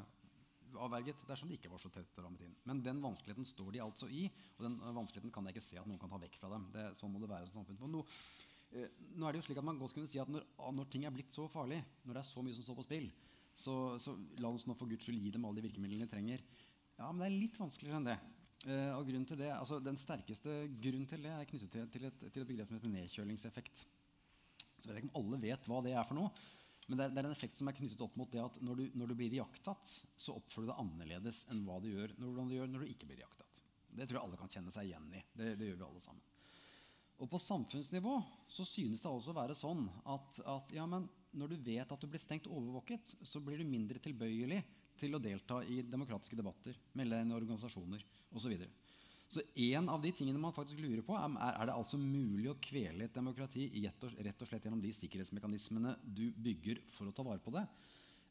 avverget dersom de ikke var så tett rammet inn. Men den vanskeligheten står de altså i, og den uh, vanskeligheten kan jeg ikke se at noen kan ta vekk fra dem. Det, sånn må det være som samfunn. No, nå er det jo slik at man godt kunne si at når, når, ting er blitt så farlig, når det er så mye som står på spill, så, så la oss nå for Guds skyld gi dem alle de virkemidlene de trenger. Ja, men det er litt vanskeligere enn det. Uh, og grunnen til det, altså Den sterkeste grunnen til det er knyttet til, til, et, til et, begrep som heter nedkjølingseffekt. Jeg vet ikke om alle vet hva det er for noe. Men det er, det er en effekt som er knyttet opp mot det at når du, når du blir iakttatt, så oppfører du deg annerledes enn hva du gjør når, du gjør når du ikke blir iakttatt. Det tror jeg alle kan kjenne seg igjen i. Det, det, gjør vi alle sammen. Og på samfunnsnivå så synes det også å være sånn at, at ja, når du vet at du blir stengt overvåket, så blir du mindre tilbøyelig til å delta i demokratiske debatter, melde inn i organisasjoner osv. Så, en av de tingene man faktisk lurer på, er, er det altså mulig å kvele et demokrati rett og slett gjennom de sikkerhetsmekanismene du bygger for å ta vare på det.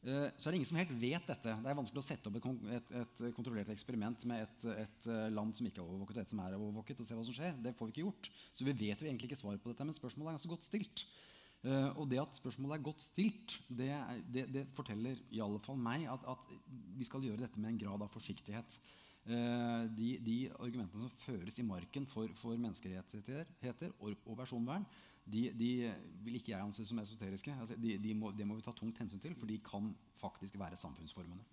Uh, så er det ingen som helt vet dette. Det er vanskelig å sette opp et, et kontrollert eksperiment med et, et, eh, land som ikke er overvåket, og et som er overvåket, og se hva som skjer. Det får vi ikke gjort. Så vi vet jo egentlig ikke svaret på dette, men spørsmålet er ganske godt stilt. Uh, og det at spørsmålet er godt stilt, det, det, det forteller i alle fall meg at, at, vi skal gjøre dette med en grad av forsiktighet. Eh, de, de, argumentene som føres i marken for, for menneskerettigheter og, og personvern, de, de, vil ikke jeg anse som esoteriske. Altså, de, må, det må vi ta tungt hensyn til, for de kan faktisk være samfunnsformene.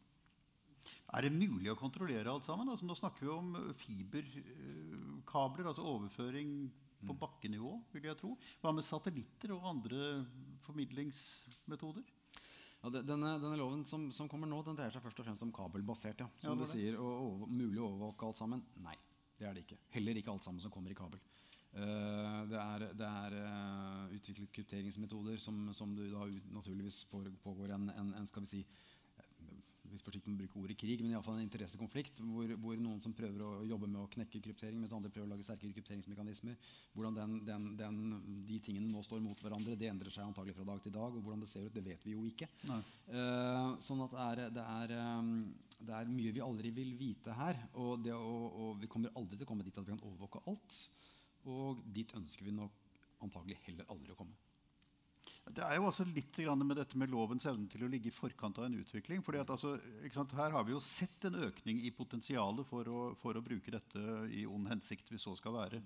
Er det mulig å kontrollere alt sammen? Altså, nå snakker vi om fiberkabler, altså overføring på bakkenivå, vil jeg tro. Hva med satellitter og andre formidlingsmetoder? Ja, denne, denne, loven som, som, kommer nå, den dreier seg først og fremst om kabelbasert. Ja, som ja, du sier, og, og, Mulig å overvåke alt sammen? Nei, det er det ikke. Heller ikke alt sammen som kommer i kabel. Uh, det er, det er uh, utviklet krypteringsmetoder som, som du da naturligvis pågår en, en, en skal vi si, litt forsiktig med å bruke ordet krig, men iallfall en interessekonflikt hvor, hvor, noen som prøver å jobbe med å knekke kryptering, mens andre prøver å lage sterkere krypteringsmekanismer. Hvordan den, den, den, de tingene nå står mot hverandre, det endrer seg antagelig fra dag til dag. Og hvordan det ser ut, det vet vi jo ikke. Uh, sånn at det er, det, er, um, det er, mye vi aldri vil vite her. Og, det, og, og, vi kommer aldri til å komme dit at vi kan overvåke alt. Og dit ønsker vi nok antagelig heller aldri å komme. Det er jo også litt med dette med lovens evne til å ligge i forkant av en utvikling. fordi at altså, Her har vi jo sett en økning i potensialet for å, for å, bruke dette i ond hensikt. hvis så skal være.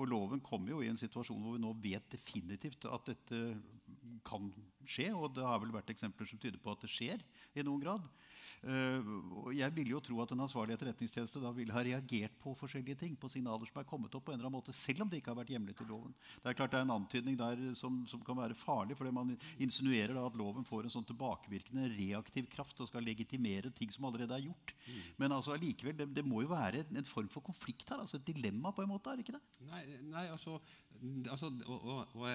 Og loven kommer jo i en situasjon hvor vi nå vet definitivt at dette kan skje. Og det har vel vært eksempler som tyder på at det skjer i noen grad. Uh, jeg vil jo tro at en ansvarlig etterretningstjeneste da vil ha reagert på forskjellige ting, på signaler som er kommet opp på en eller annen måte, selv om det ikke har vært hjemlet i loven. Det er klart det er en antydning der som, som kan være farlig, fordi man insinuerer da at loven får en sånn tilbakevirkende reaktiv kraft og skal legitimere ting som allerede er gjort. Mm. Men altså allikevel, det, det, må jo være en, en, form for konflikt her, altså et dilemma på en måte, er det ikke det? Nei, nei altså, altså og, og, og,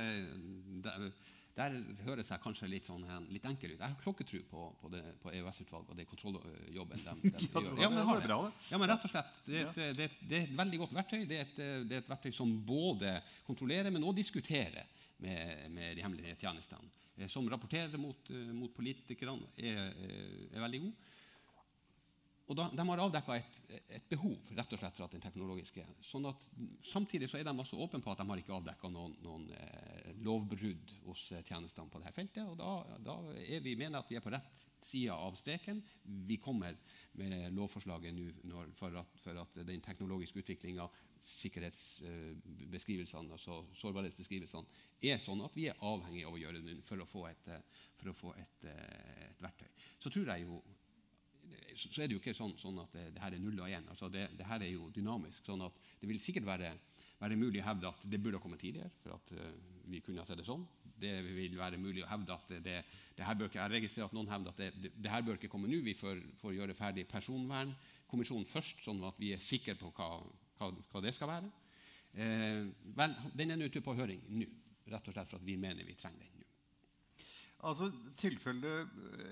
det, der høres jeg kanskje litt, sånn, litt enkel ut. Jeg har klokketro på, på, på EOS-utvalget og den kontrolljobben de, de, gjør. Ja, men, har det. Ja, men rett og slett, det er, et, det, det er et veldig godt verktøy. Det er, et, det er, et, verktøy som både kontrollerer, men også diskuterer med, med de hemmelige tjenestene. Eh, som rapporterer mot, eh, mot politikerne, er, er veldig god. Og da, De har avdekka et, et, behov rett og slett for at den teknologiske sånn at Samtidig så er de også åpne på at de har ikke avdekka noen, noen eh, lovbrudd hos eh, tjenestene på dette feltet. og Da, da vi mener at vi er på rett side av streken. Vi kommer med lovforslaget nå for, for, at den teknologiske utviklinga, sikkerhetsbeskrivelsene, altså sårbarhetsbeskrivelsene, er sånn at vi er avhengig av å gjøre det for å få et, for å få et, eh, et verktøy. Så tror jeg jo så er det jo ikke sånn, sånn at det, det, her er null og én. Altså det, det, her er jo dynamisk. sånn at Det vil sikkert være, være mulig å hevde at det burde ha kommet tidligere. for at uh, vi kunne ha sett det sånn. Det vil være mulig å hevde at det, det her bør ikke, Jeg registrerer at noen hevder at det, her bør ikke komme nå. Vi får, får gjøre ferdig personvernkommisjonen først, sånn at vi er sikre på hva, hva, hva det skal være. Eh, vel, Den er nå ute på høring nå, rett og slett for at vi mener vi trenger den. Altså, tilfelle,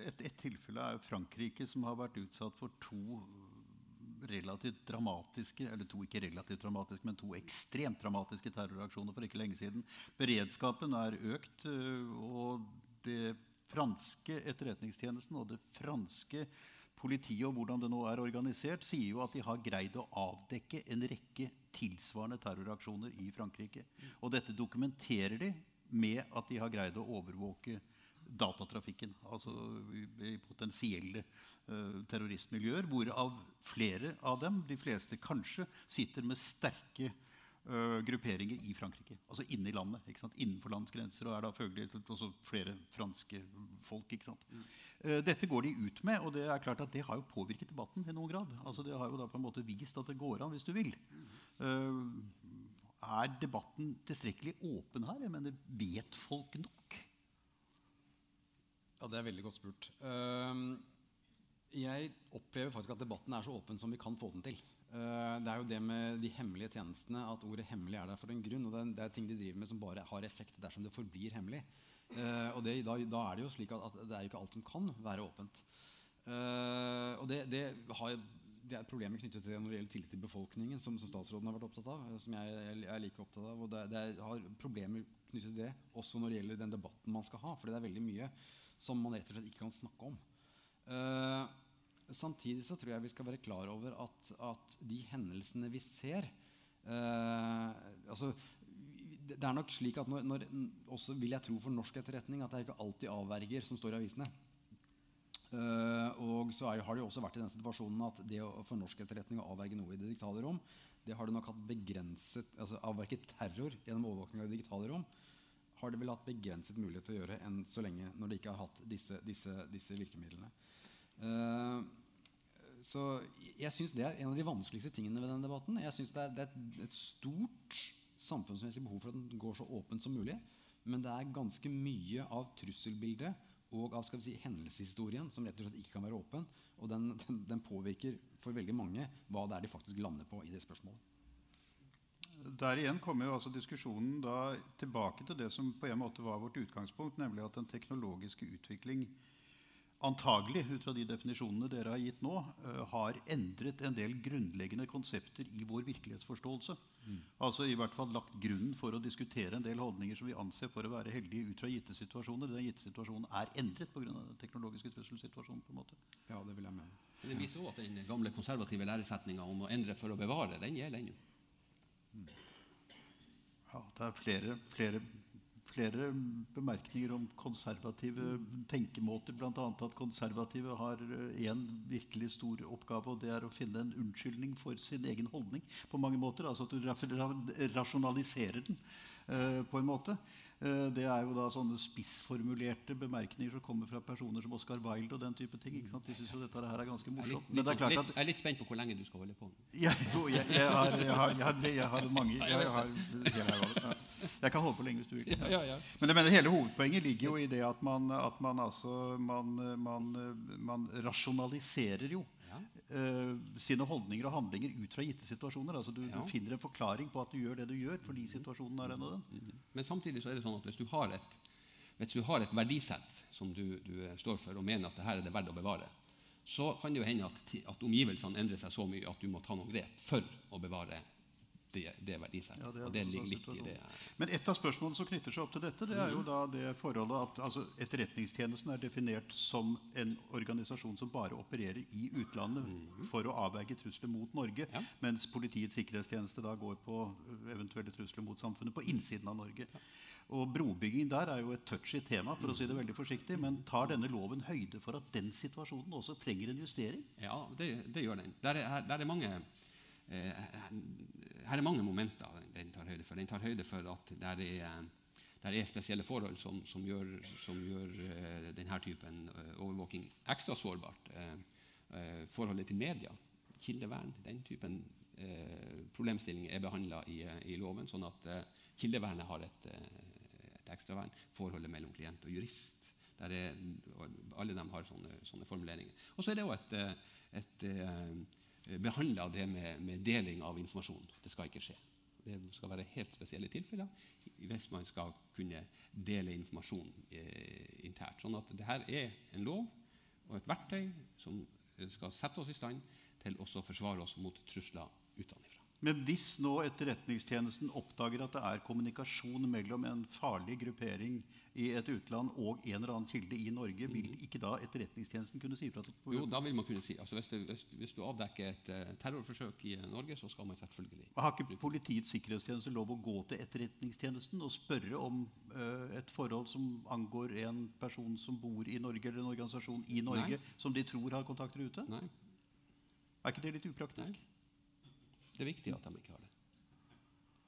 et, et, tilfelle er Frankrike, som har vært utsatt for to relativt dramatiske eller to ikke relativt dramatiske, men to ekstremt dramatiske terroraksjoner for ikke lenge siden. Beredskapen er økt, øh, og det franske etterretningstjenesten og det franske politiet og hvordan det nå er organisert, sier jo at de har greid å avdekke en rekke tilsvarende terroraksjoner i Frankrike. Og dette dokumenterer de med at de har greid å overvåke datatrafikken. Altså i potensielle uh, terroristmiljøer. Hvorav flere av dem, de fleste kanskje, sitter med sterke uh, grupperinger i Frankrike. Altså inne i landet. Innenfor landets grenser. Og er da følgelig også flere franske folk. Uh, dette går de ut med, og det er klart at det har jo påvirket debatten i noen grad. Altså Det har jo da på en måte vist at det går an hvis du vil. er debatten tilstrekkelig åpen her? Jeg mener, Vet folk nok? Ja, Det er veldig godt spurt. Ehm, jeg opplever faktisk at debatten er så åpen som vi kan få den til. Eh, det er jo det med de hemmelige tjenestene at ordet 'hemmelig' er der for en grunn. og Det er, ting de driver med som bare har effekt dersom det forblir hemmelig. Eh, og det, da, da, er det jo slik at, det er ikke alt som kan være åpent. Uh, og det, det, har, det, er problemer knyttet til det når det gjelder tillit til befolkningen, som, som, statsråden har vært opptatt av. Som jeg, jeg er like opptatt av. Og det, det har problemer knyttet til det også når det gjelder den debatten man skal ha. For det er veldig mye som man rett og slett ikke kan snakke om. Uh, samtidig så tror jeg vi skal være klar over at, at de hendelsene vi ser uh, altså, det er nok slik at når, når, også vil jeg tro for norsk etterretning at det er ikke alltid avverger som står i avisene. Uh, og så er, har det jo også vært i den situasjonen at det å, for norsk etterretning å avverge noe i det digitale rom, det har det nok hatt begrenset altså Avverget terror gjennom overvåkning av det digitale rom har det vel hatt begrenset mulighet til å gjøre enn så lenge når de ikke har hatt disse, disse, disse virkemidlene. Uh, så jeg syns det er en av de vanskeligste tingene ved denne debatten. Jeg synes det er, det er et, stort samfunnsmessig behov for at den går så åpent som mulig. Men det er ganske mye av trusselbildet og av skal vi si, hendelseshistorien som rett og slett ikke kan være åpen. Og den, den, den påvirker for veldig mange hva det er de faktisk lander på i det spørsmålet. Der igjen kommer jo altså diskusjonen da tilbake til det som på en måte var vårt utgangspunkt, nemlig at den teknologiske utvikling antagelig, ut fra de definisjonene dere har gitt nå, uh, har endret en del grunnleggende konsepter i vår virkelighetsforståelse. Mm. Altså i hvert fall lagt grunnen for å diskutere en del holdninger som vi anser for å være heldige ut fra gitte situasjoner. Den gitte situasjonen er endret pga. den teknologiske trusselsituasjonen. på en måte. Ja, Det vil jeg mene. Men det viser òg at den gamle konservative læresetninga om å endre for å bevare, den gjelder ennå. Ja, det er flere, flere flere bemerkninger om konservative tenkemåter. Bl.a. at konservative har én eh, virkelig stor oppgave, og det er å finne en unnskyldning for sin egen holdning. på mange måter, Altså at du rasjonaliserer den uh, på en måte. Uh, det er jo da sånne spissformulerte bemerkninger som kommer fra personer som Oscar Wilde og den type ting. ikke sant? De syns jo dette her er ganske morsomt. Jeg er, litt, litt, at, jeg er litt spent på hvor lenge du skal holde på. Ja, jo, jeg, jeg, har, jeg, har, jeg, har, mange jeg, har, jeg kan holde på lenge hvis du vil. Men jeg mener hele hovedpoenget ligger jo i det at man, at man, altså, man, man, man rasjonaliserer jo sine holdninger og handlinger ut fra gitte situasjoner. Altså du, du, finner en forklaring på at du gjør det du gjør fordi situasjonen er en av den. Mm-hmm. Men samtidig så er det sånn at hvis du har et, du har et verdisett som du, du, står for, og mener at det her er det verdt å bevare, så kan det jo hende at, at omgivelsene endrer seg så mye at du må ta noen grep for å bevare det, det verdisettet. Ja, det og det ligger litt i det. Men et av spørsmålene som knytter seg opp til dette, det er jo da det forholdet at altså, Etterretningstjenesten er definert som en organisasjon som bare opererer i utlandet mm. for å avverge trusler mot Norge, ja. mens Politiets sikkerhetstjeneste da går på eventuelle trusler mot samfunnet på innsiden av Norge. Ja. Og Brobygging der er jo et touchy tema, for å si det veldig forsiktig. Men tar denne loven høyde for at den situasjonen også trenger en justering? Ja, det, det gjør den. Der er, der er mange eh, her er mange momenter den tar høyde for. Den tar høyde for at det er, der er spesielle forhold som, som gjør, som gjør uh, denne typen uh, overvåking ekstra sårbart. Uh, forholdet til media, kildevern, den typen problemstillinger er behandla i, i, loven, sånn at kildevernet har et, et ekstravern. Forholdet mellom klient og jurist. Er, alle dem har sånne, sånne formuleringer. Og så er det òg et, et Eh, behandla det med, med, deling av informasjon. Det skal ikke skje. Det skal være helt spesielle tilfeller hvis man skal kunne dele informasjon eh, internt. Sånn at dette er en lov og et verktøy som skal sette oss i stand til også å forsvare oss mot trusler utenfra. Men hvis nå Etterretningstjenesten oppdager at det er kommunikasjon mellom en farlig gruppering i et utland og en eller annen kilde i Norge, vil mm. ikke da Etterretningstjenesten kunne si fra? Jo, da vil man kunne si. Altså, hvis, du, hvis, hvis, du avdekker et uh, terrorforsøk i Norge, så skal man selvfølgelig Har ikke Politiets sikkerhetstjeneste lov å gå til Etterretningstjenesten og spørre om uh, et forhold som angår en person som bor i Norge, eller en organisasjon i Norge, Nei. som de tror har kontakter ute? Nei. Er ikke det litt upraktisk? Nei. Det er viktig at de ikke har det.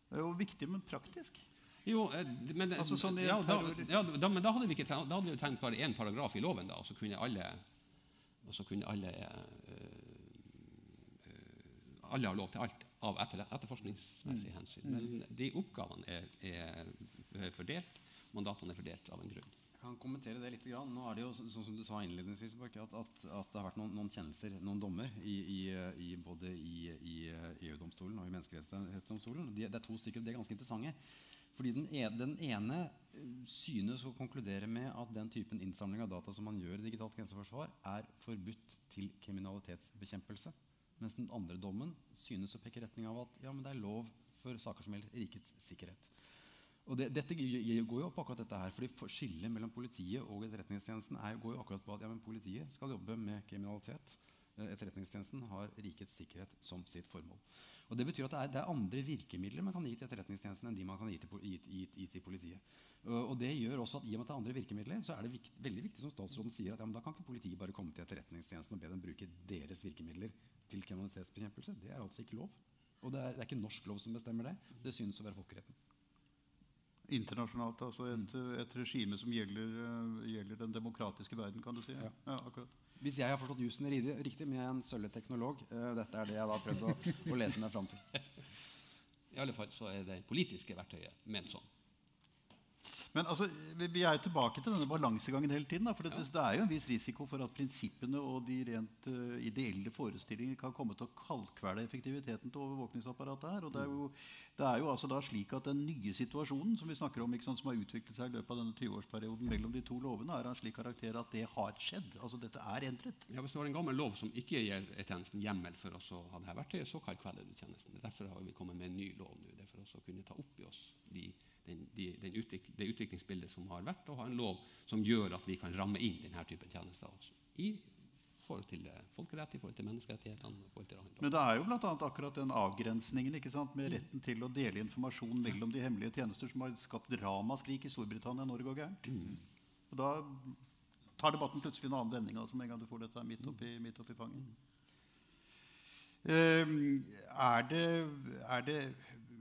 Det er jo viktig, men praktisk. Jo, eh, men, altså, sånn ja, da, ja, da, men da hadde vi ikke da hadde vi tenkt bare én paragraf i loven, da, og så kunne alle, og så kunne alle uh, alle ha lov til alt av etter, etterforskningsmessige Mm. hensyn. Men de oppgavene er, er fordelt, mandatene er fordelt av en grunn. Jeg kan kommentere det litt. Grann. Nå er det jo sånn som du sa innledningsvis, at, at, at det har vært noen, noen kjennelser, noen dommer, i, i, i, både i, i EU-domstolen og i Menneskerettighetsdomstolen. De, det er to stykker, og de er ganske interessante. Fordi den ene, den ene eh, synes å konkludere med at den typen innsamling av data som man gjør i digitalt grenseforsvar, er forbudt til kriminalitetsbekjempelse. Mens den andre dommen synes å peke i retning av at ja, det er lov for saker som gjelder rikets sikkerhet. Og det, dette går jo på akkurat dette her, fordi Skillet mellom politiet og Etterretningstjenesten er, går jo akkurat på at ja, politiet skal jobbe med kriminalitet. Eh, Etterretningstjenesten har rikets sikkerhet som sitt formål. Og Det betyr at det er, det er andre virkemidler man kan gi til Etterretningstjenesten enn de man kan gi til, gi, gi, til politiet. Og, det gjør også at i og med at det er andre virkemidler, så er det vikt, veldig viktig som statsråden sier, at ja, da kan ikke politiet bare komme til Etterretningstjenesten og be dem bruke deres virkemidler til kriminalitetsbekjempelse. Det er altså ikke lov. Og det er, det er ikke norsk lov som bestemmer det. Det synes å være folkeretten. Internasjonalt, altså et, et regime som gjelder, eh, gjelder den demokratiske verden, kan du si. Ja. Ja, akkurat. Hvis jeg har forstått jussen riktig, men jeg er en sølvet teknolog. eh, dette er det jeg har prøvd å, å lese meg fram til. [LAUGHS] I alle fall så er det politiske verktøyet ment sånn. Men altså, vi er jo tilbake til denne balansegangen hele tiden. Da, for det, det er jo en viss risiko for at prinsippene og de rent uh, ideelle forestillinger kan komme til å kalkvele effektiviteten til overvåkningsapparatet her. Og det er, jo, det er jo altså da slik at den nye situasjonen som vi snakker om, sant, som har utviklet seg i løpet av denne 20-årsperioden mellom de to lovene, er av en slik karakter at det har skjedd. Altså dette er endret. Ja, hvis du har en gammel lov som ikke gir tjenesten hjemmel for oss å ha dette verktøyet, så kalkveler du tjenesten. Derfor har vi kommet med en ny lov nå. Det er for oss å kunne ta opp i oss de, den, de, den utvikling, det utviklingsbildet som har vært, og ha en lov som gjør at vi kan ramme inn denne typen tjenester også. I forhold til eh, folkerett, i forhold til menneskerettighetene. forhold til. Men det er jo bl.a. akkurat den avgrensningen ikke sant, med retten til å dele informasjon mellom de hemmelige tjenester som har skapt ramaskrik i Storbritannia Norge og gærent. Mm. Og da tar debatten plutselig en annen vending altså, med en gang du får dette midt oppi, midt oppi fanget. Ehm, er, det, er det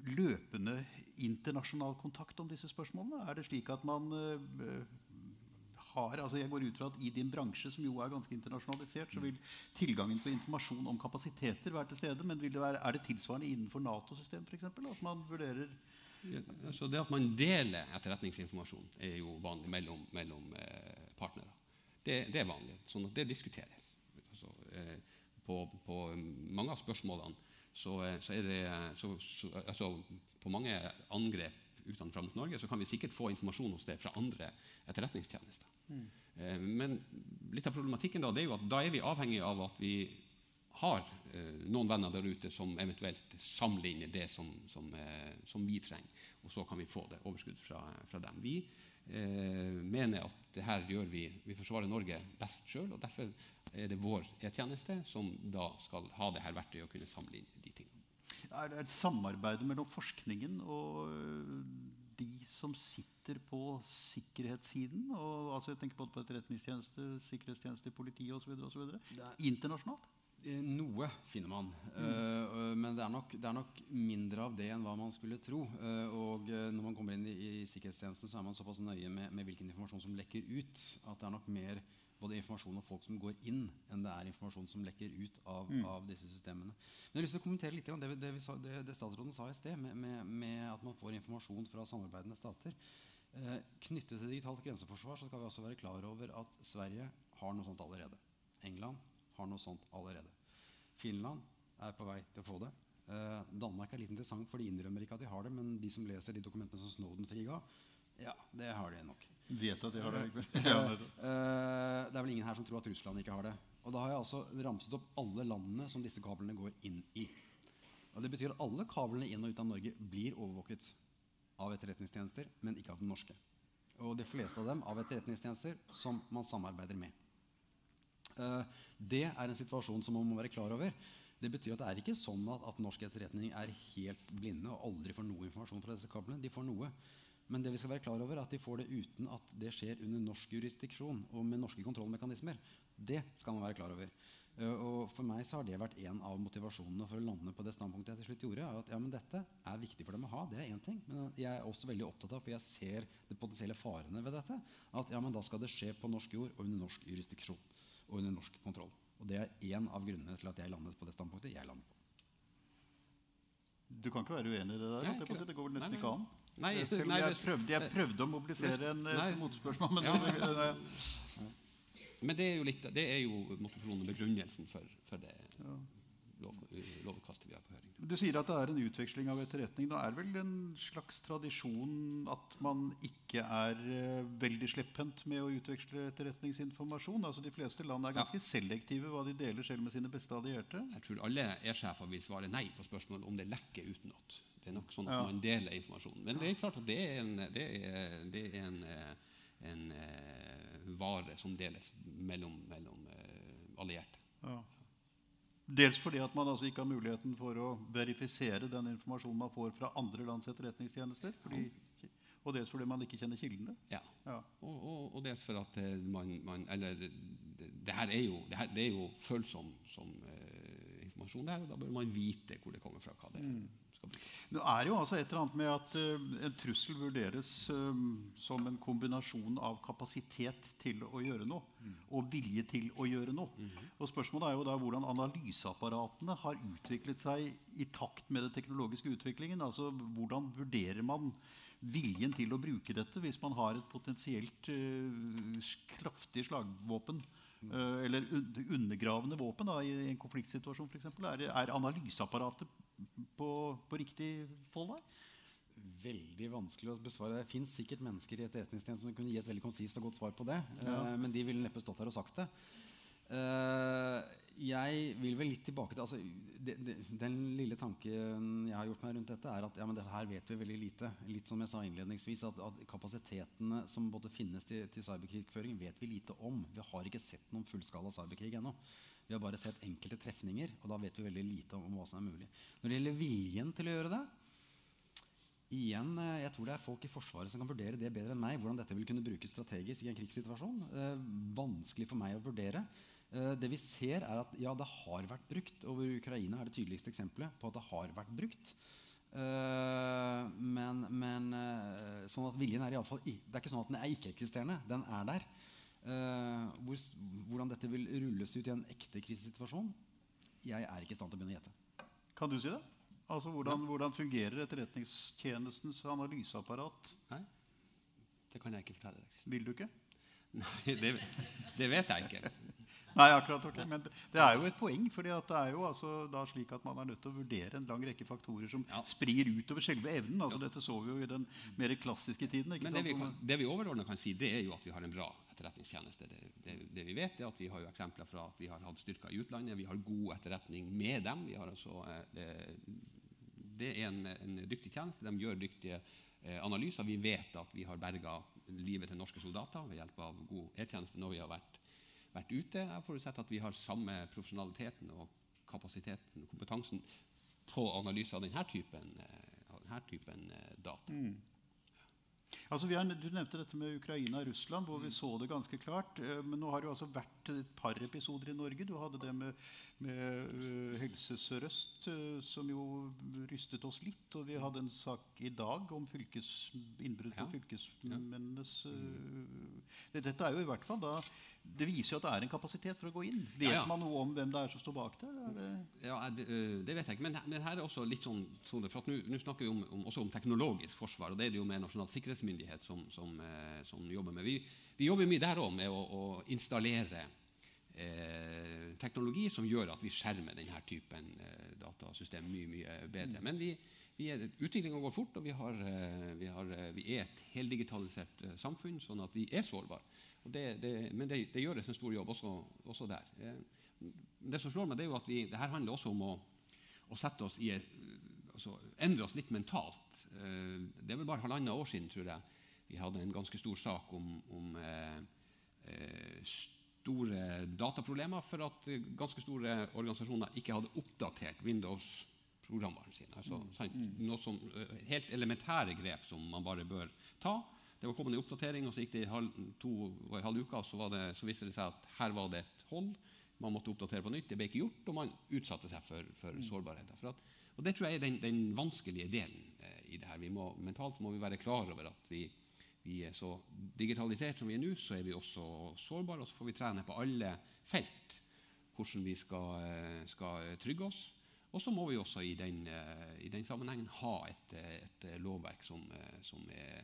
løpende internasjonal kontakt om disse spørsmålene? Er det slik at man eh, har altså Jeg går ut fra at i din bransje, som jo er ganske internasjonalisert, så vil tilgangen på informasjon om kapasiteter være til stede. Men det være, er det tilsvarende innenfor Nato-systemet f.eks.? At man vurderer Ja, altså det at man deler etterretningsinformasjon, er jo vanlig mellom, mellom eh, partnere. Det, det er vanlig. sånn at det diskuteres. Altså, eh, på, på mange av spørsmålene så, eh, så er det så, så, altså, På mange angrep utenfra mot Norge så kan vi sikkert få informasjon hos det fra andre etterretningstjenester. Mm. men litt av problematikken da, er jo at da er vi avhengig av at vi har eh, noen venner der ute som eventuelt samler inn det som, som, eh, som vi trenger. Og så kan vi få det overskudd fra, fra dem. Vi eh, mener at det her gjør vi Vi forsvarer Norge best sjøl, derfor er det vår E-tjeneste som da skal ha det her verktøyet og kunne samle inn de tingene. Er det et samarbeid mellom forskningen og øh, de som sitter på sikkerhetssiden? Og, altså jeg tenker både på etterretningstjeneste, sikkerhetstjeneste, politi osv. Internasjonalt? Eh, Noe finner man, eh, men det er, nok, det er nok mindre av det enn hva man skulle tro. Eh, og når man kommer inn i, i sikkerhetstjenesten, så er man såpass nøye med, med hvilken informasjon som lekker ut, at det er nok mer både informasjon om folk som går inn, enn det er informasjon som lekker ut av, av disse systemene. Men jeg har lyst til å kommentere litt det, det, sa, det, det statsråden sa i sted, med, med, med at man får informasjon fra samarbeidende stater. Eh, knyttet til digitalt grenseforsvar så skal vi også være klar over at Sverige har noe sånt allerede. England har noe sånt allerede. Finland er på vei til å få det. Eh, Danmark er litt interessant, for de innrømmer ikke at de har det. Men de som leser de dokumentene som Snowden friga, ja, det har de nok. Vet at de har det likevel. Eh, [LAUGHS] eh, det er vel ingen her som tror at Russland ikke har det. Og da har jeg altså ramset opp alle landene som disse kablene går inn i. Og Det betyr at alle kablene inn og ut av Norge blir overvåket av etterretningstjenester, men ikke av den norske. Og de fleste av dem av etterretningstjenester som man samarbeider med. Eh, det er en situasjon som man må være klar over. Det betyr at det er ikke sånn at, at norsk etterretning er helt blinde og aldri får noe informasjon fra disse kablene. De får noe. Men det vi skal være klar over er at de får det uten at det skjer under norsk jurisdiksjon og med norske kontrollmekanismer. Det skal man være klar over. Eh, og For meg så har det vært en av motivasjonene for å lande på det standpunktet jeg til slutt gjorde. At ja, men dette er viktig for dem å ha, det er én ting. Men jeg er også veldig opptatt av, for jeg ser de potensielle farene ved dette, at ja, men da skal det skje på norsk jord og under norsk jurisdiksjon og under norsk kontroll. Og det er én av grunnene til at jeg landet på det standpunktet jeg landet på. Du kan ikke være uenig i det der? Nei, si. Det går vel nesten nei. ikke an. Nei, Selv om nei, jeg, prøvde, jeg prøvde å mobilisere en, Nei. motspørsmål, men Ja. det, det, det, Men det er jo, litt, det er jo motivasjonen og begrunnelsen for, for det lov, lovutkastet vi har på høring. Du sier at det er en utveksling av etterretning. Det er vel en slags tradisjon at man ikke er eh, veldig slepphendt med å utveksle etterretningsinformasjon? Altså De fleste land er Ja. ganske selektive hva de deler selv med sine beste allierte. Jeg tror alle E-sjefer vil svare nei på spørsmål om det lekker utenat. Det er nok sånn at Ja. man deler informasjonen. Men det er klart at det er en, det er, det er en, eh, en eh, vare som deles mellom, mellom allierte. Ja. Dels fordi at man altså ikke har muligheten for å verifisere den informasjonen man får fra andre lands etterretningstjenester. Fordi, og dels fordi man ikke kjenner kildene. Ja. Ja. Og, og, og dels for at eh, man, man Eller det, det her er jo, det her, det er jo følsom som, eh, informasjon, det her, og da bør man vite hvor det kommer fra. hva det er. brukes. Det er jo altså et eller annet med at eh, en trussel vurderes eh, som en kombinasjon av kapasitet til å gjøre noe og vilje til å gjøre noe. Og Spørsmålet er jo da hvordan analyseapparatene har utviklet seg i takt med den teknologiske utviklingen. Altså Hvordan vurderer man viljen til å bruke dette hvis man har et potensielt eh, kraftig slagvåpen? eller undergravende våpen da, i en konfliktsituasjon f.eks. Er, er analyseapparatet på, på riktig fold der? Veldig vanskelig å besvare. Det fins sikkert mennesker i etterretningstjenesten som kunne gi et veldig konsist og godt svar på det. Eh, men de ville neppe stått her og sagt det. Eh, jeg vil vel litt tilbake til altså, Den lille tanken jeg har gjort meg rundt dette, er at ja, men dette her vet vi veldig lite. Litt som jeg sa innledningsvis, at, at kapasitetene som både finnes til, til cyberkrigføring, vet vi lite om. Vi har ikke sett noen fullskala cyberkrig ennå. Vi har bare sett enkelte trefninger, og da vet vi veldig lite om, hva som er mulig. Når det gjelder viljen til å gjøre det, Igjen, eh, jeg tror det er folk i Forsvaret som kan vurdere det bedre enn meg. Hvordan dette vil kunne brukes strategisk i en krigssituasjon. Eh, vanskelig for meg å vurdere. Eh, det vi ser, er at ja, det har vært brukt. Over Ukraina er det tydeligste eksempelet på at det har vært brukt. Eh, men, men eh, sånn at viljen er i alle fall i, Det er ikke sånn at den er ikke-eksisterende. Den er der. Eh, hvor, hvordan dette vil rulles ut i en ekte krisesituasjon, jeg er ikke i stand til å begynne å gjette. Kan du si det? Altså Hvordan, hvordan fungerer etterretningstjenestens analyseapparat? Nei, det kan jeg ikke fortelle deg. Vil du ikke? Nei, det, det vet jeg ikke. Nei, akkurat, ok. Men det, det er jo et poeng. fordi at det er jo altså da slik at man er nødt til å vurdere en lang rekke faktorer som Ja. springer utover selve evnen. altså Dette så vi jo i den mer klassiske tiden. ikke Men det vi, kan, det vi overordnet kan si, det er jo at vi har en bra etterretningstjeneste. Det, det, det vi vet, er at vi har jo eksempler fra at vi har hatt styrker i utlandet. Vi har god etterretning med dem. Vi har altså, eh, det, det er en, en dyktig tjeneste. De gjør dyktige eh, analyser. Vi vet at vi har berga livet til norske soldater ved hjelp av god E-tjeneste når vi har vært, vært ute. Jeg forutsetter at vi har samme profesjonaliteten og kapasiteten og kompetansen på analyse av denne typen, eh, av denne typen data. data. Altså, vi har, du nevnte dette med Ukraina og Russland, hvor vi så det ganske klart. eh, Men nå har det jo altså vært et par episoder i Norge. Du hadde det med, med Helse Sør-Øst, som jo rystet oss litt. Og vi hadde en sak i dag om fylkes, innbrudd på Ja. fylkesmennenes ja. det- Dette er jo i hvert fall da Det viser jo at det er en kapasitet for å gå inn. Vet Ja, ja. man noe om hvem det er som står bak der? Er det Ja, det, øh, det vet jeg ikke. Men, men her er også litt sånn, sånn for at nå snakker vi om, om, også om teknologisk forsvar, og det er det jo med Nasjonal sikkerhetsmyndighet som, som, eh, som jobber med. Vi, vi jobber mye der òg med å, å installere eh, teknologi som gjør at vi skjermer denne typen eh, datasystem mye mye bedre. Men vi, vi utviklinga går fort, og vi, har, eh, vi, har, eh, vi er et heldigitalisert eh, samfunn, sånn at vi er sårbare. Det, det, men det, det gjøres en stor jobb også, også der. Eh, det som slår meg, det er jo at vi, det her handler også om å, å sette oss i altså, endre oss litt mentalt. Eh, Det er vel bare halvannet år siden, tror jeg, vi hadde en ganske stor sak om, om eh, eh, store dataproblemer for at ganske store organisasjoner ikke hadde oppdatert Windows-programvaren sin. Altså, sant? Noe som, helt elementære grep som man bare bør ta. Det var kommet en oppdatering, og så gikk det halv, to og en halv uke, og så, var det, så viste det seg at her var det et hold. Man måtte oppdatere på nytt. Det ble ikke gjort, og man utsatte seg for, for sårbarheter. For at, og Det tror jeg er den, den vanskelige delen eh, i det her. Vi må, mentalt må vi være klar over at vi, vi er så digitalisert som vi er nå, så er vi også sårbare. Og så får vi trene på alle felt hvordan vi skal, eh, skal trygge oss. Og så må vi også i den, i den sammenhengen ha et, et lovverk som, som, er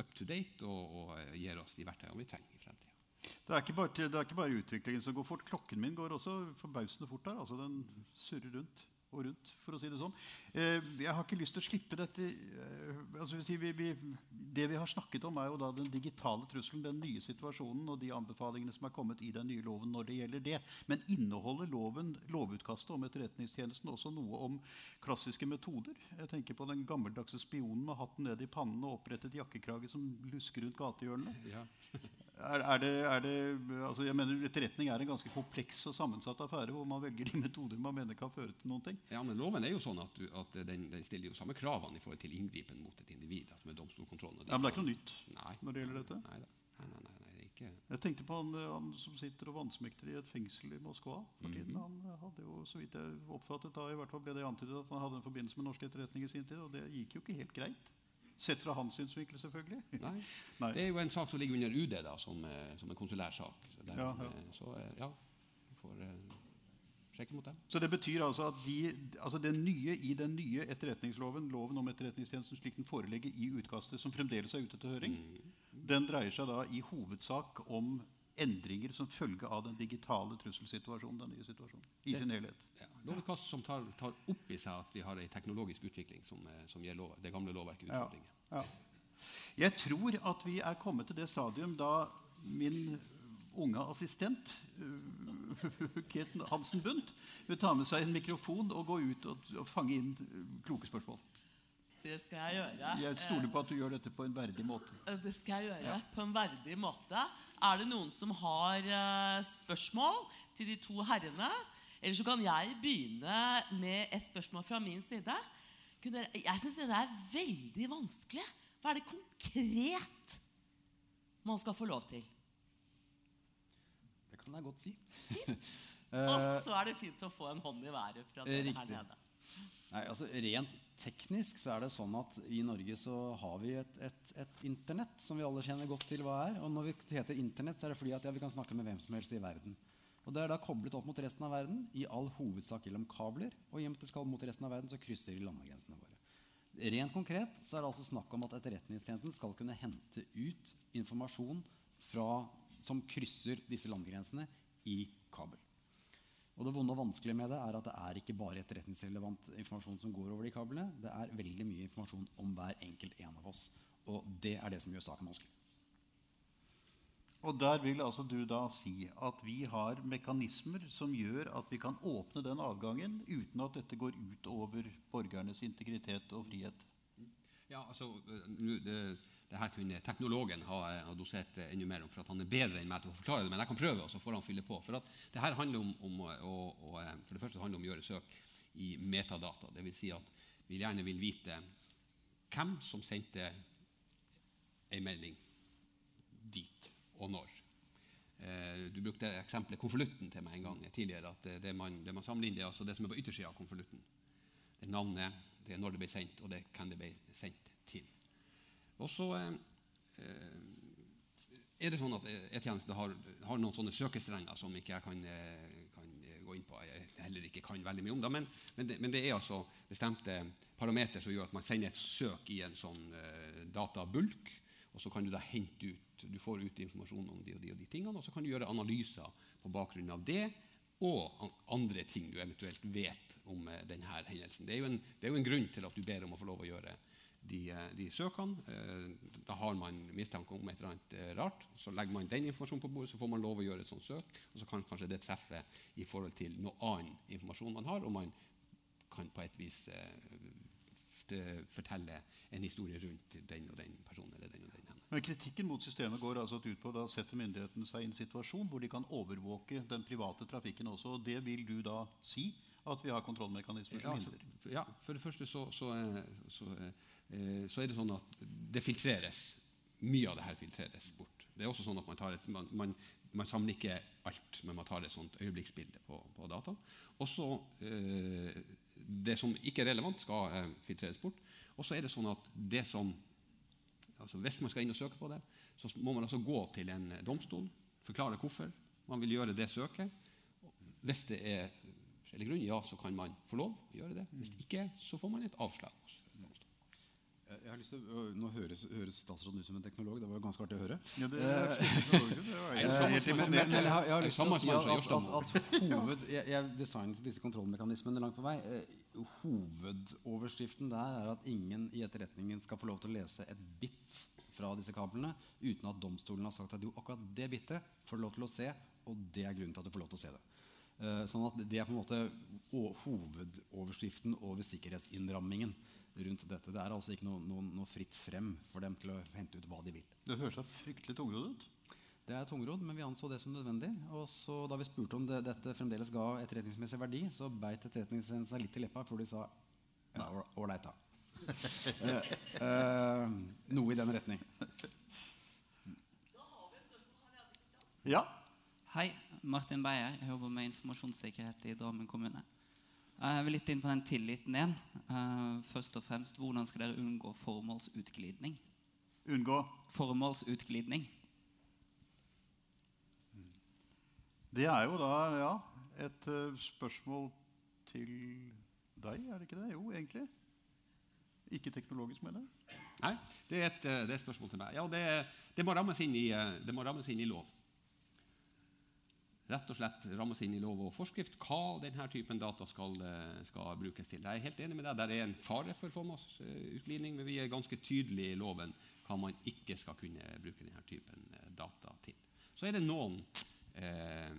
up to date og, og gir oss de verktøyene vi trenger i fremtiden. Det er, bare, det er, ikke bare, utviklingen som går fort. Klokken min går også forbausende fort der. altså Den surrer rundt og rundt, for å si det sånn. Eh, jeg har ikke lyst til å slippe dette eh, altså vi, vi, Det vi har snakket om, er jo da den digitale trusselen, den nye situasjonen og de anbefalingene som er kommet i den nye loven når det gjelder det. Men inneholder loven, lovutkastet om Etterretningstjenesten også noe om klassiske metoder? Jeg tenker på den gammeldagse spionen med hatten ned i pannen og opprettet jakkekrage som lusker rundt gatehjørnene. Ja. [LAUGHS] Er, er det, er det, altså jeg mener Etterretning er en ganske kompleks og sammensatt affære hvor man velger de metoder man mener kan føre til noen ting. Ja, men Loven er jo sånn at, du, at den, den, stiller jo samme kravene i forhold til inngripen mot et individ. Altså med domstolkontrollen. Ja, men det er ikke noe nytt nei. når det gjelder dette? Nei, nei, nei, nei, nei ikke. Jeg tenkte på han, han, som sitter og vansmekter i et fengsel i Moskva for mm -hmm. Han hadde jo, så vidt jeg oppfattet da, i hvert fall ble det antydet at han hadde en forbindelse med norsk etterretning i sin tid, og det gikk jo ikke helt greit. Sett fra hans synsvinkel, selvfølgelig. [LAUGHS] Nei. Nei. Det er jo en sak som ligger under UD da, som, eh, som en konsulær sak. Så, der, ja, ja. Eh, så eh, ja, vi får uh, sjekke mot dem. Så det betyr altså at de, altså det nye i den nye etterretningsloven, loven om etterretningstjenesten slik den foreligger i utkastet, som fremdeles er ute til høring, mm. den dreier seg da i hovedsak om endringer som følge av den digitale trusselsituasjonen. den nye situasjonen, i sin helhet. Ja, Lovutkast som tar, tar, opp i seg at vi har en teknologisk utvikling som, eh, som gir lov, det gamle lovverket utfordringer. Ja, ja. Jeg tror at vi er kommet til det stadium da min unge assistent [LAUGHS] Keten Hansen Bundt vil ta med seg en mikrofon og gå ut og, og fange inn kloke spørsmål. Det skal jeg gjøre. Jeg stoler på at du gjør dette på en verdig måte. Det skal jeg gjøre ja. på en verdig måte. Er det noen som har uh, spørsmål til de to herrene? Eller så kan jeg begynne med et spørsmål fra min side. Jeg syns det er veldig vanskelig. Hva er det konkret man skal få lov til? Det kan jeg godt si. [LAUGHS] Og så er det fint å få en hånd i været fra dere her nede. Nei, altså Rent teknisk så er det sånn at i Norge så har vi et, et, et Internett som vi alle kjenner godt til hva er. Og når vi heter Internett, så er det fordi at ja, vi kan snakke med hvem som helst i verden. Og Det er da koblet opp mot resten av verden, i all hovedsak gjennom kabler. Og i og med at det skal mot resten av verden, så krysser de landegrensene våre. Rent konkret så er det altså snakk om at Etterretningstjenesten skal kunne hente ut informasjon fra, som krysser disse landegrensene, i kabel. Og det vonde og vanskelige med det er at det er ikke bare etterretningsrelevant informasjon som går over de kablene. Det er veldig mye informasjon om hver enkelt en av oss. Og det er det som gjør saken vanskelig. Og der vil altså du da si at vi har mekanismer som gjør at vi kan åpne den adgangen uten at dette går ut over borgernes integritet og frihet? Ja, altså, det, det her kunne teknologen ha, ha dosert enda mer om, for at han er bedre enn meg til å forklare det. Men jeg kan prøve, og så får han fylle på. For at det her handler om, om å, å, for det første handler om å gjøre søk i metadata. Vil si at vi gjerne vil vite hvem som sendte en melding dit, og når. Eh, du brukte eksempelet konvolutten til meg en gang tidligere. at Det man, det man samler inn, det er altså det som er på yttersida av konvolutten. Det er navnet, det er når det ble sendt, og det er hvem det ble sendt og så eh, er det sånn at E-tjenesten har, har, noen sånne søkestrenger som ikke jeg kan, eh, kan, gå inn på. Jeg heller ikke kan veldig mye om det, men, men, det, men det, er altså bestemte parametere som gjør at man sender et søk i en sånn databulk. Og så kan du da hente ut du får ut informasjon om de og de og de tingene, og så kan du gjøre analyser på bakgrunn av det og andre ting du eventuelt vet om denne hendelsen. Det er, en, det er, jo en, grunn til at du ber om å få lov å gjøre de, eh, de søkene. Eh, da har man mistanke om et eller annet eh, rart. Så legger man den informasjonen på bordet, så får man lov å gjøre et sånt søk. Og så kan kanskje det treffe i forhold til noe annen informasjon man har, og man kan på et vis fortelle en historie rundt den og den personen. eller den og den. Men Kritikken mot systemet går altså ut på da setter myndighetene seg i en situasjon hvor de kan overvåke den private trafikken også. og Det vil du da si at vi har kontrollmekanismer som hindrer? Ja, for det første så, så, så Eh, så er det sånn at det filtreres. Mye av det her filtreres bort. Det er også sånn at Man, et, man, man, man samler ikke alt, men man tar et sånt øyeblikksbilde på, på data. Også eh, det som ikke er relevant, skal eh, filtreres bort. Og så er det sånn at det som altså Hvis man skal inn og søke på det, så må man altså gå til en domstol, forklare hvorfor man vil gjøre det søket. Hvis det er forskjellig grunn, ja, så kan man få lov å gjøre det. Hvis ikke, så får man et avslag. hos domstolen. Jeg jeg har lyst til, å- nå høres, høres statsråden ut som en teknolog. Det var jo ganske artig å høre. Ja, det er Eh, helt, imponert. men jeg, har, jeg har lyst til å si at, at, at, at hoved, jeg, jeg designet disse kontrollmekanismene langt på vei. Eh, hovedoverskriften der er at ingen i etterretningen skal få lov til å lese et bit fra disse kablene uten at domstolen har sagt at jo, akkurat det bitet får du lov til å se, og det er grunnen til at du får lov til å se det. Eh, sånn at Det er på en måte hovedoverskriften over sikkerhetsinnrammingen rundt dette. Det er altså ikke noe, noe, noe fritt frem for dem til å hente ut hva de vil. Det høres da fryktelig tungrodd ut. Det er tungrodd, men vi anså det som nødvendig. Og så Da vi spurte om det, dette fremdeles ga etterretningsmessig verdi, så beit etterretningstjenesten seg litt i leppa før de sa ja, ål- ålreit, da. [LAUGHS] Eh, eh, noe i den retning. Ja. Hei, Martin Beyer. Jeg jobber med informasjonssikkerhet i Drammen kommune. Jeg vil litt inn på den tilliten igjen. Eh, først og fremst, Hvordan skal dere unngå formålsutglidning? Unngå. Formålsutglidning. Det er jo da ja, et eh, spørsmål til deg, er det ikke det? Jo, egentlig. Ikke teknologisk, mener jeg. Nei, det er et, eh, det er et spørsmål til meg. Ja, det, det, må rammes inn i, eh, det må rammes inn i lov. Rett og slett rammes inn i lov og forskrift hva denne typen data skal, eh, skal brukes til. Jeg er helt enig med deg. Der er en fare for formålsutglidning, men vi er ganske tydelige i loven hva man ikke skal kunne bruke denne typen eh, data til. Så er det noen, eh,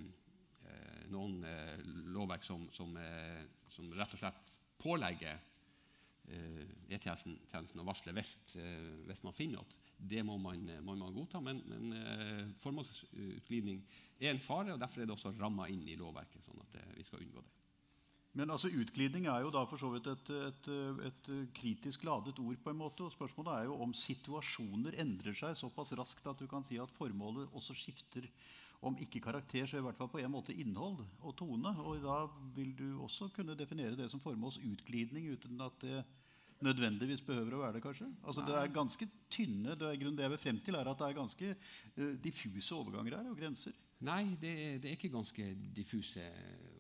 eh, noen eh, lovverk som, som, eh, som rett og slett pålegger E-tjenesten tjenesten å varsle hvis man finner noe. Det må man, må man godta, men, men eh, formålsutglidning er en fare, og derfor er det også ramma inn i lovverket, sånn at eh, vi skal unngå det. Men altså, utglidning er jo da for så vidt et, et, et kritisk ladet ord. på en måte, og Spørsmålet er jo om situasjoner endrer seg såpass raskt at du kan si at formålet også skifter. Om ikke karakter, så i hvert fall på en måte innhold og tone. Og da vil du også kunne definere det som formålsutglidning uten at det nødvendigvis behøver å være det, kanskje? Altså Det er ganske tynne Det er det jeg vil frem til, er at det er ganske uh, diffuse overganger her og grenser. Nei, det, er- det er ikke ganske diffuse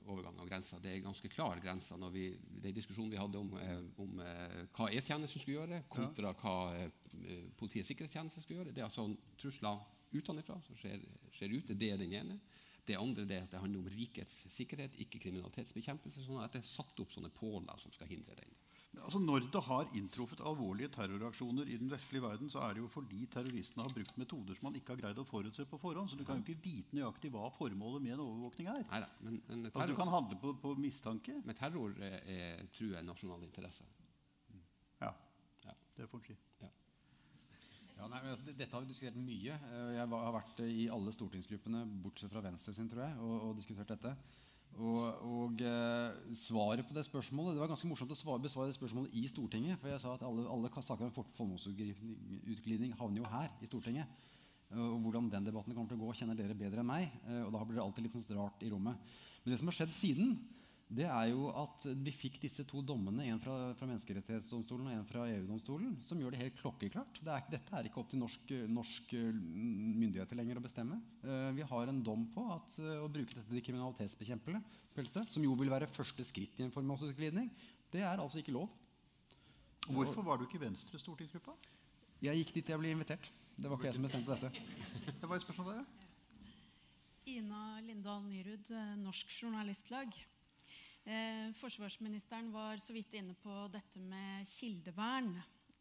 overganger og grenser. Det er ganske klare grenser. Når vi, den diskusjonen vi hadde om, eh, om eh, hva E-tjenesten skulle gjøre, kontra hva Politiets sikkerhetstjeneste skulle gjøre, det er altså trusler utenfra som skjer, skjer ute. Det er den ene. Det andre det at det handler om rikets sikkerhet, ikke kriminalitetsbekjempelse. sånn at det er satt opp sånne påler som skal hindre den. Altså Når det har inntruffet alvorlige terroraksjoner i den vestlige verden, så er det jo fordi terroristene har brukt metoder som man ikke har greid å forutse på forhånd. Så du kan jo ikke vite nøyaktig hva formålet med en overvåkning er. Neida, men, men Altså, du kan handle på, på mistanke. men terror er, er, truer nasjonale interesser. Ja, Ja. det får en si. Ja, nei, men altså, dette har vi diskutert mye. Eh, Jeg har vært eh, i alle stortingsgruppene, bortsett fra Venstre sin, tror jeg, og, og diskutert dette. Og, og eh, svaret på det spørsmålet Det var ganske morsomt å svare, besvare det spørsmålet i Stortinget. For jeg sa at alle, alle saker om for- formålsutglidning havner jo her i Stortinget. Og hvordan den debatten kommer til å gå, kjenner dere bedre enn meg. eh, Og da blir det alltid litt sånn rart i rommet. Men det som har skjedd siden, det er jo at vi fikk disse to dommene, en fra, fra Menneskerettighetsdomstolen og en fra EU-domstolen, som gjør det helt klokkeklart. Det er, dette er ikke opp til norsk, norsk eh, myndigheter lenger å bestemme. Eh, vi har en dom på at eh, å bruke dette til kriminalitetsbekjempelse, som jo vil være første skritt i en formålsutglidning, det er altså ikke lov. Hvorfor var du ikke i Venstre stortingsgruppa? Jeg gikk dit jeg ble invitert. Det var ikke jeg som bestemte dette. [LAUGHS] Det var et spørsmål der, ja. Ina Lindahl Nyrud, eh, Norsk Journalistlag. Eh, forsvarsministeren var så vidt inne på dette med kildevern.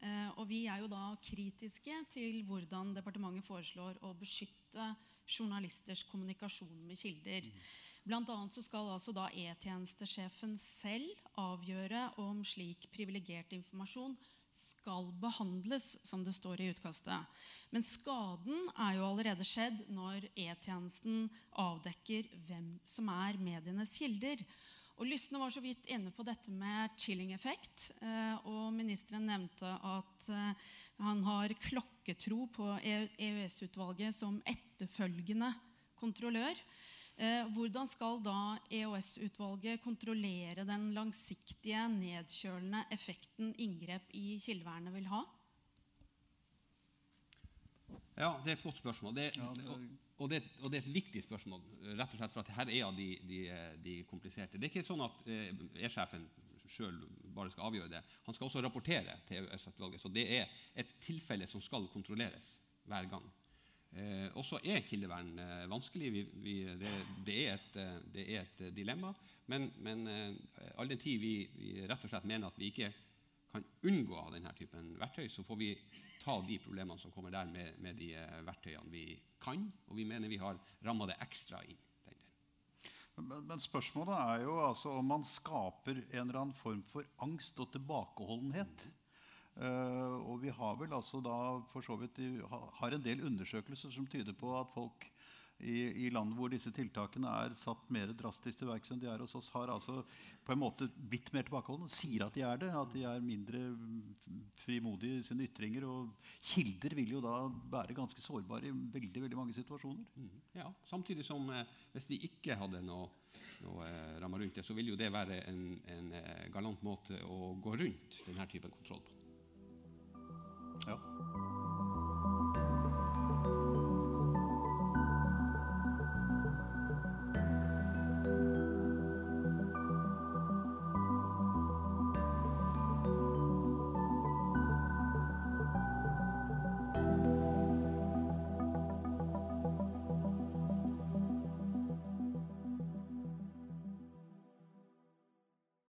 Eh, og vi er jo da kritiske til hvordan departementet foreslår å beskytte journalisters kommunikasjon med kilder. Blant annet skal altså da E-tjenestesjefen selv avgjøre om slik privilegert informasjon skal behandles, som det står i utkastet. Men skaden er jo allerede skjedd når E-tjenesten avdekker hvem som er medienes kilder. Og Lysne var så vidt inne på dette med chilling-effekt. Eh, og ministeren nevnte at eh, han har klokketro på E- EØS-utvalget som etterfølgende kontrollør. Eh, hvordan skal da EOS-utvalget kontrollere den langsiktige, nedkjølende effekten inngrep i kildevernet vil ha? Ja, det er et godt spørsmål. Det, Ja, det er- og, det, og det er et viktig spørsmål, rett og slett for at her er de, de, de kompliserte. Det er ikke sånn at eh, E-sjefen sjøl bare skal avgjøre det. Han skal også rapportere til EØS-utvalget. Så det er et tilfelle som skal kontrolleres hver gang. Eh, også er kildevern eh, vanskelig. Vi, vi, det, det, er et, eh, det, er et, dilemma. Men, men eh, all den tid vi, vi, rett og slett mener at vi ikke kan unngå denne typen verktøy, så får vi ta de problemene som kommer der, med, med de eh, verktøyene vi kan. Og vi mener vi har ramma det ekstra inn. Men, men, spørsmålet er jo altså om man skaper en eller annen form for angst og tilbakeholdenhet. Uh, og vi har vel altså da for så vidt har en del undersøkelser som tyder på at folk i, i land hvor disse tiltakene er satt mer drastisk til verks enn de er hos oss, har altså på en måte blitt mer tilbakeholdne. Sier at de er det. At de er mindre frimodige i sine ytringer. Og kilder vil jo da være ganske sårbare i veldig veldig mange situasjoner. Mm. Ja, Samtidig som eh, hvis vi ikke hadde noe, noe eh, rammer rundt det, så vil jo det være en, en eh, galant måte å gå rundt denne typen kontroll på.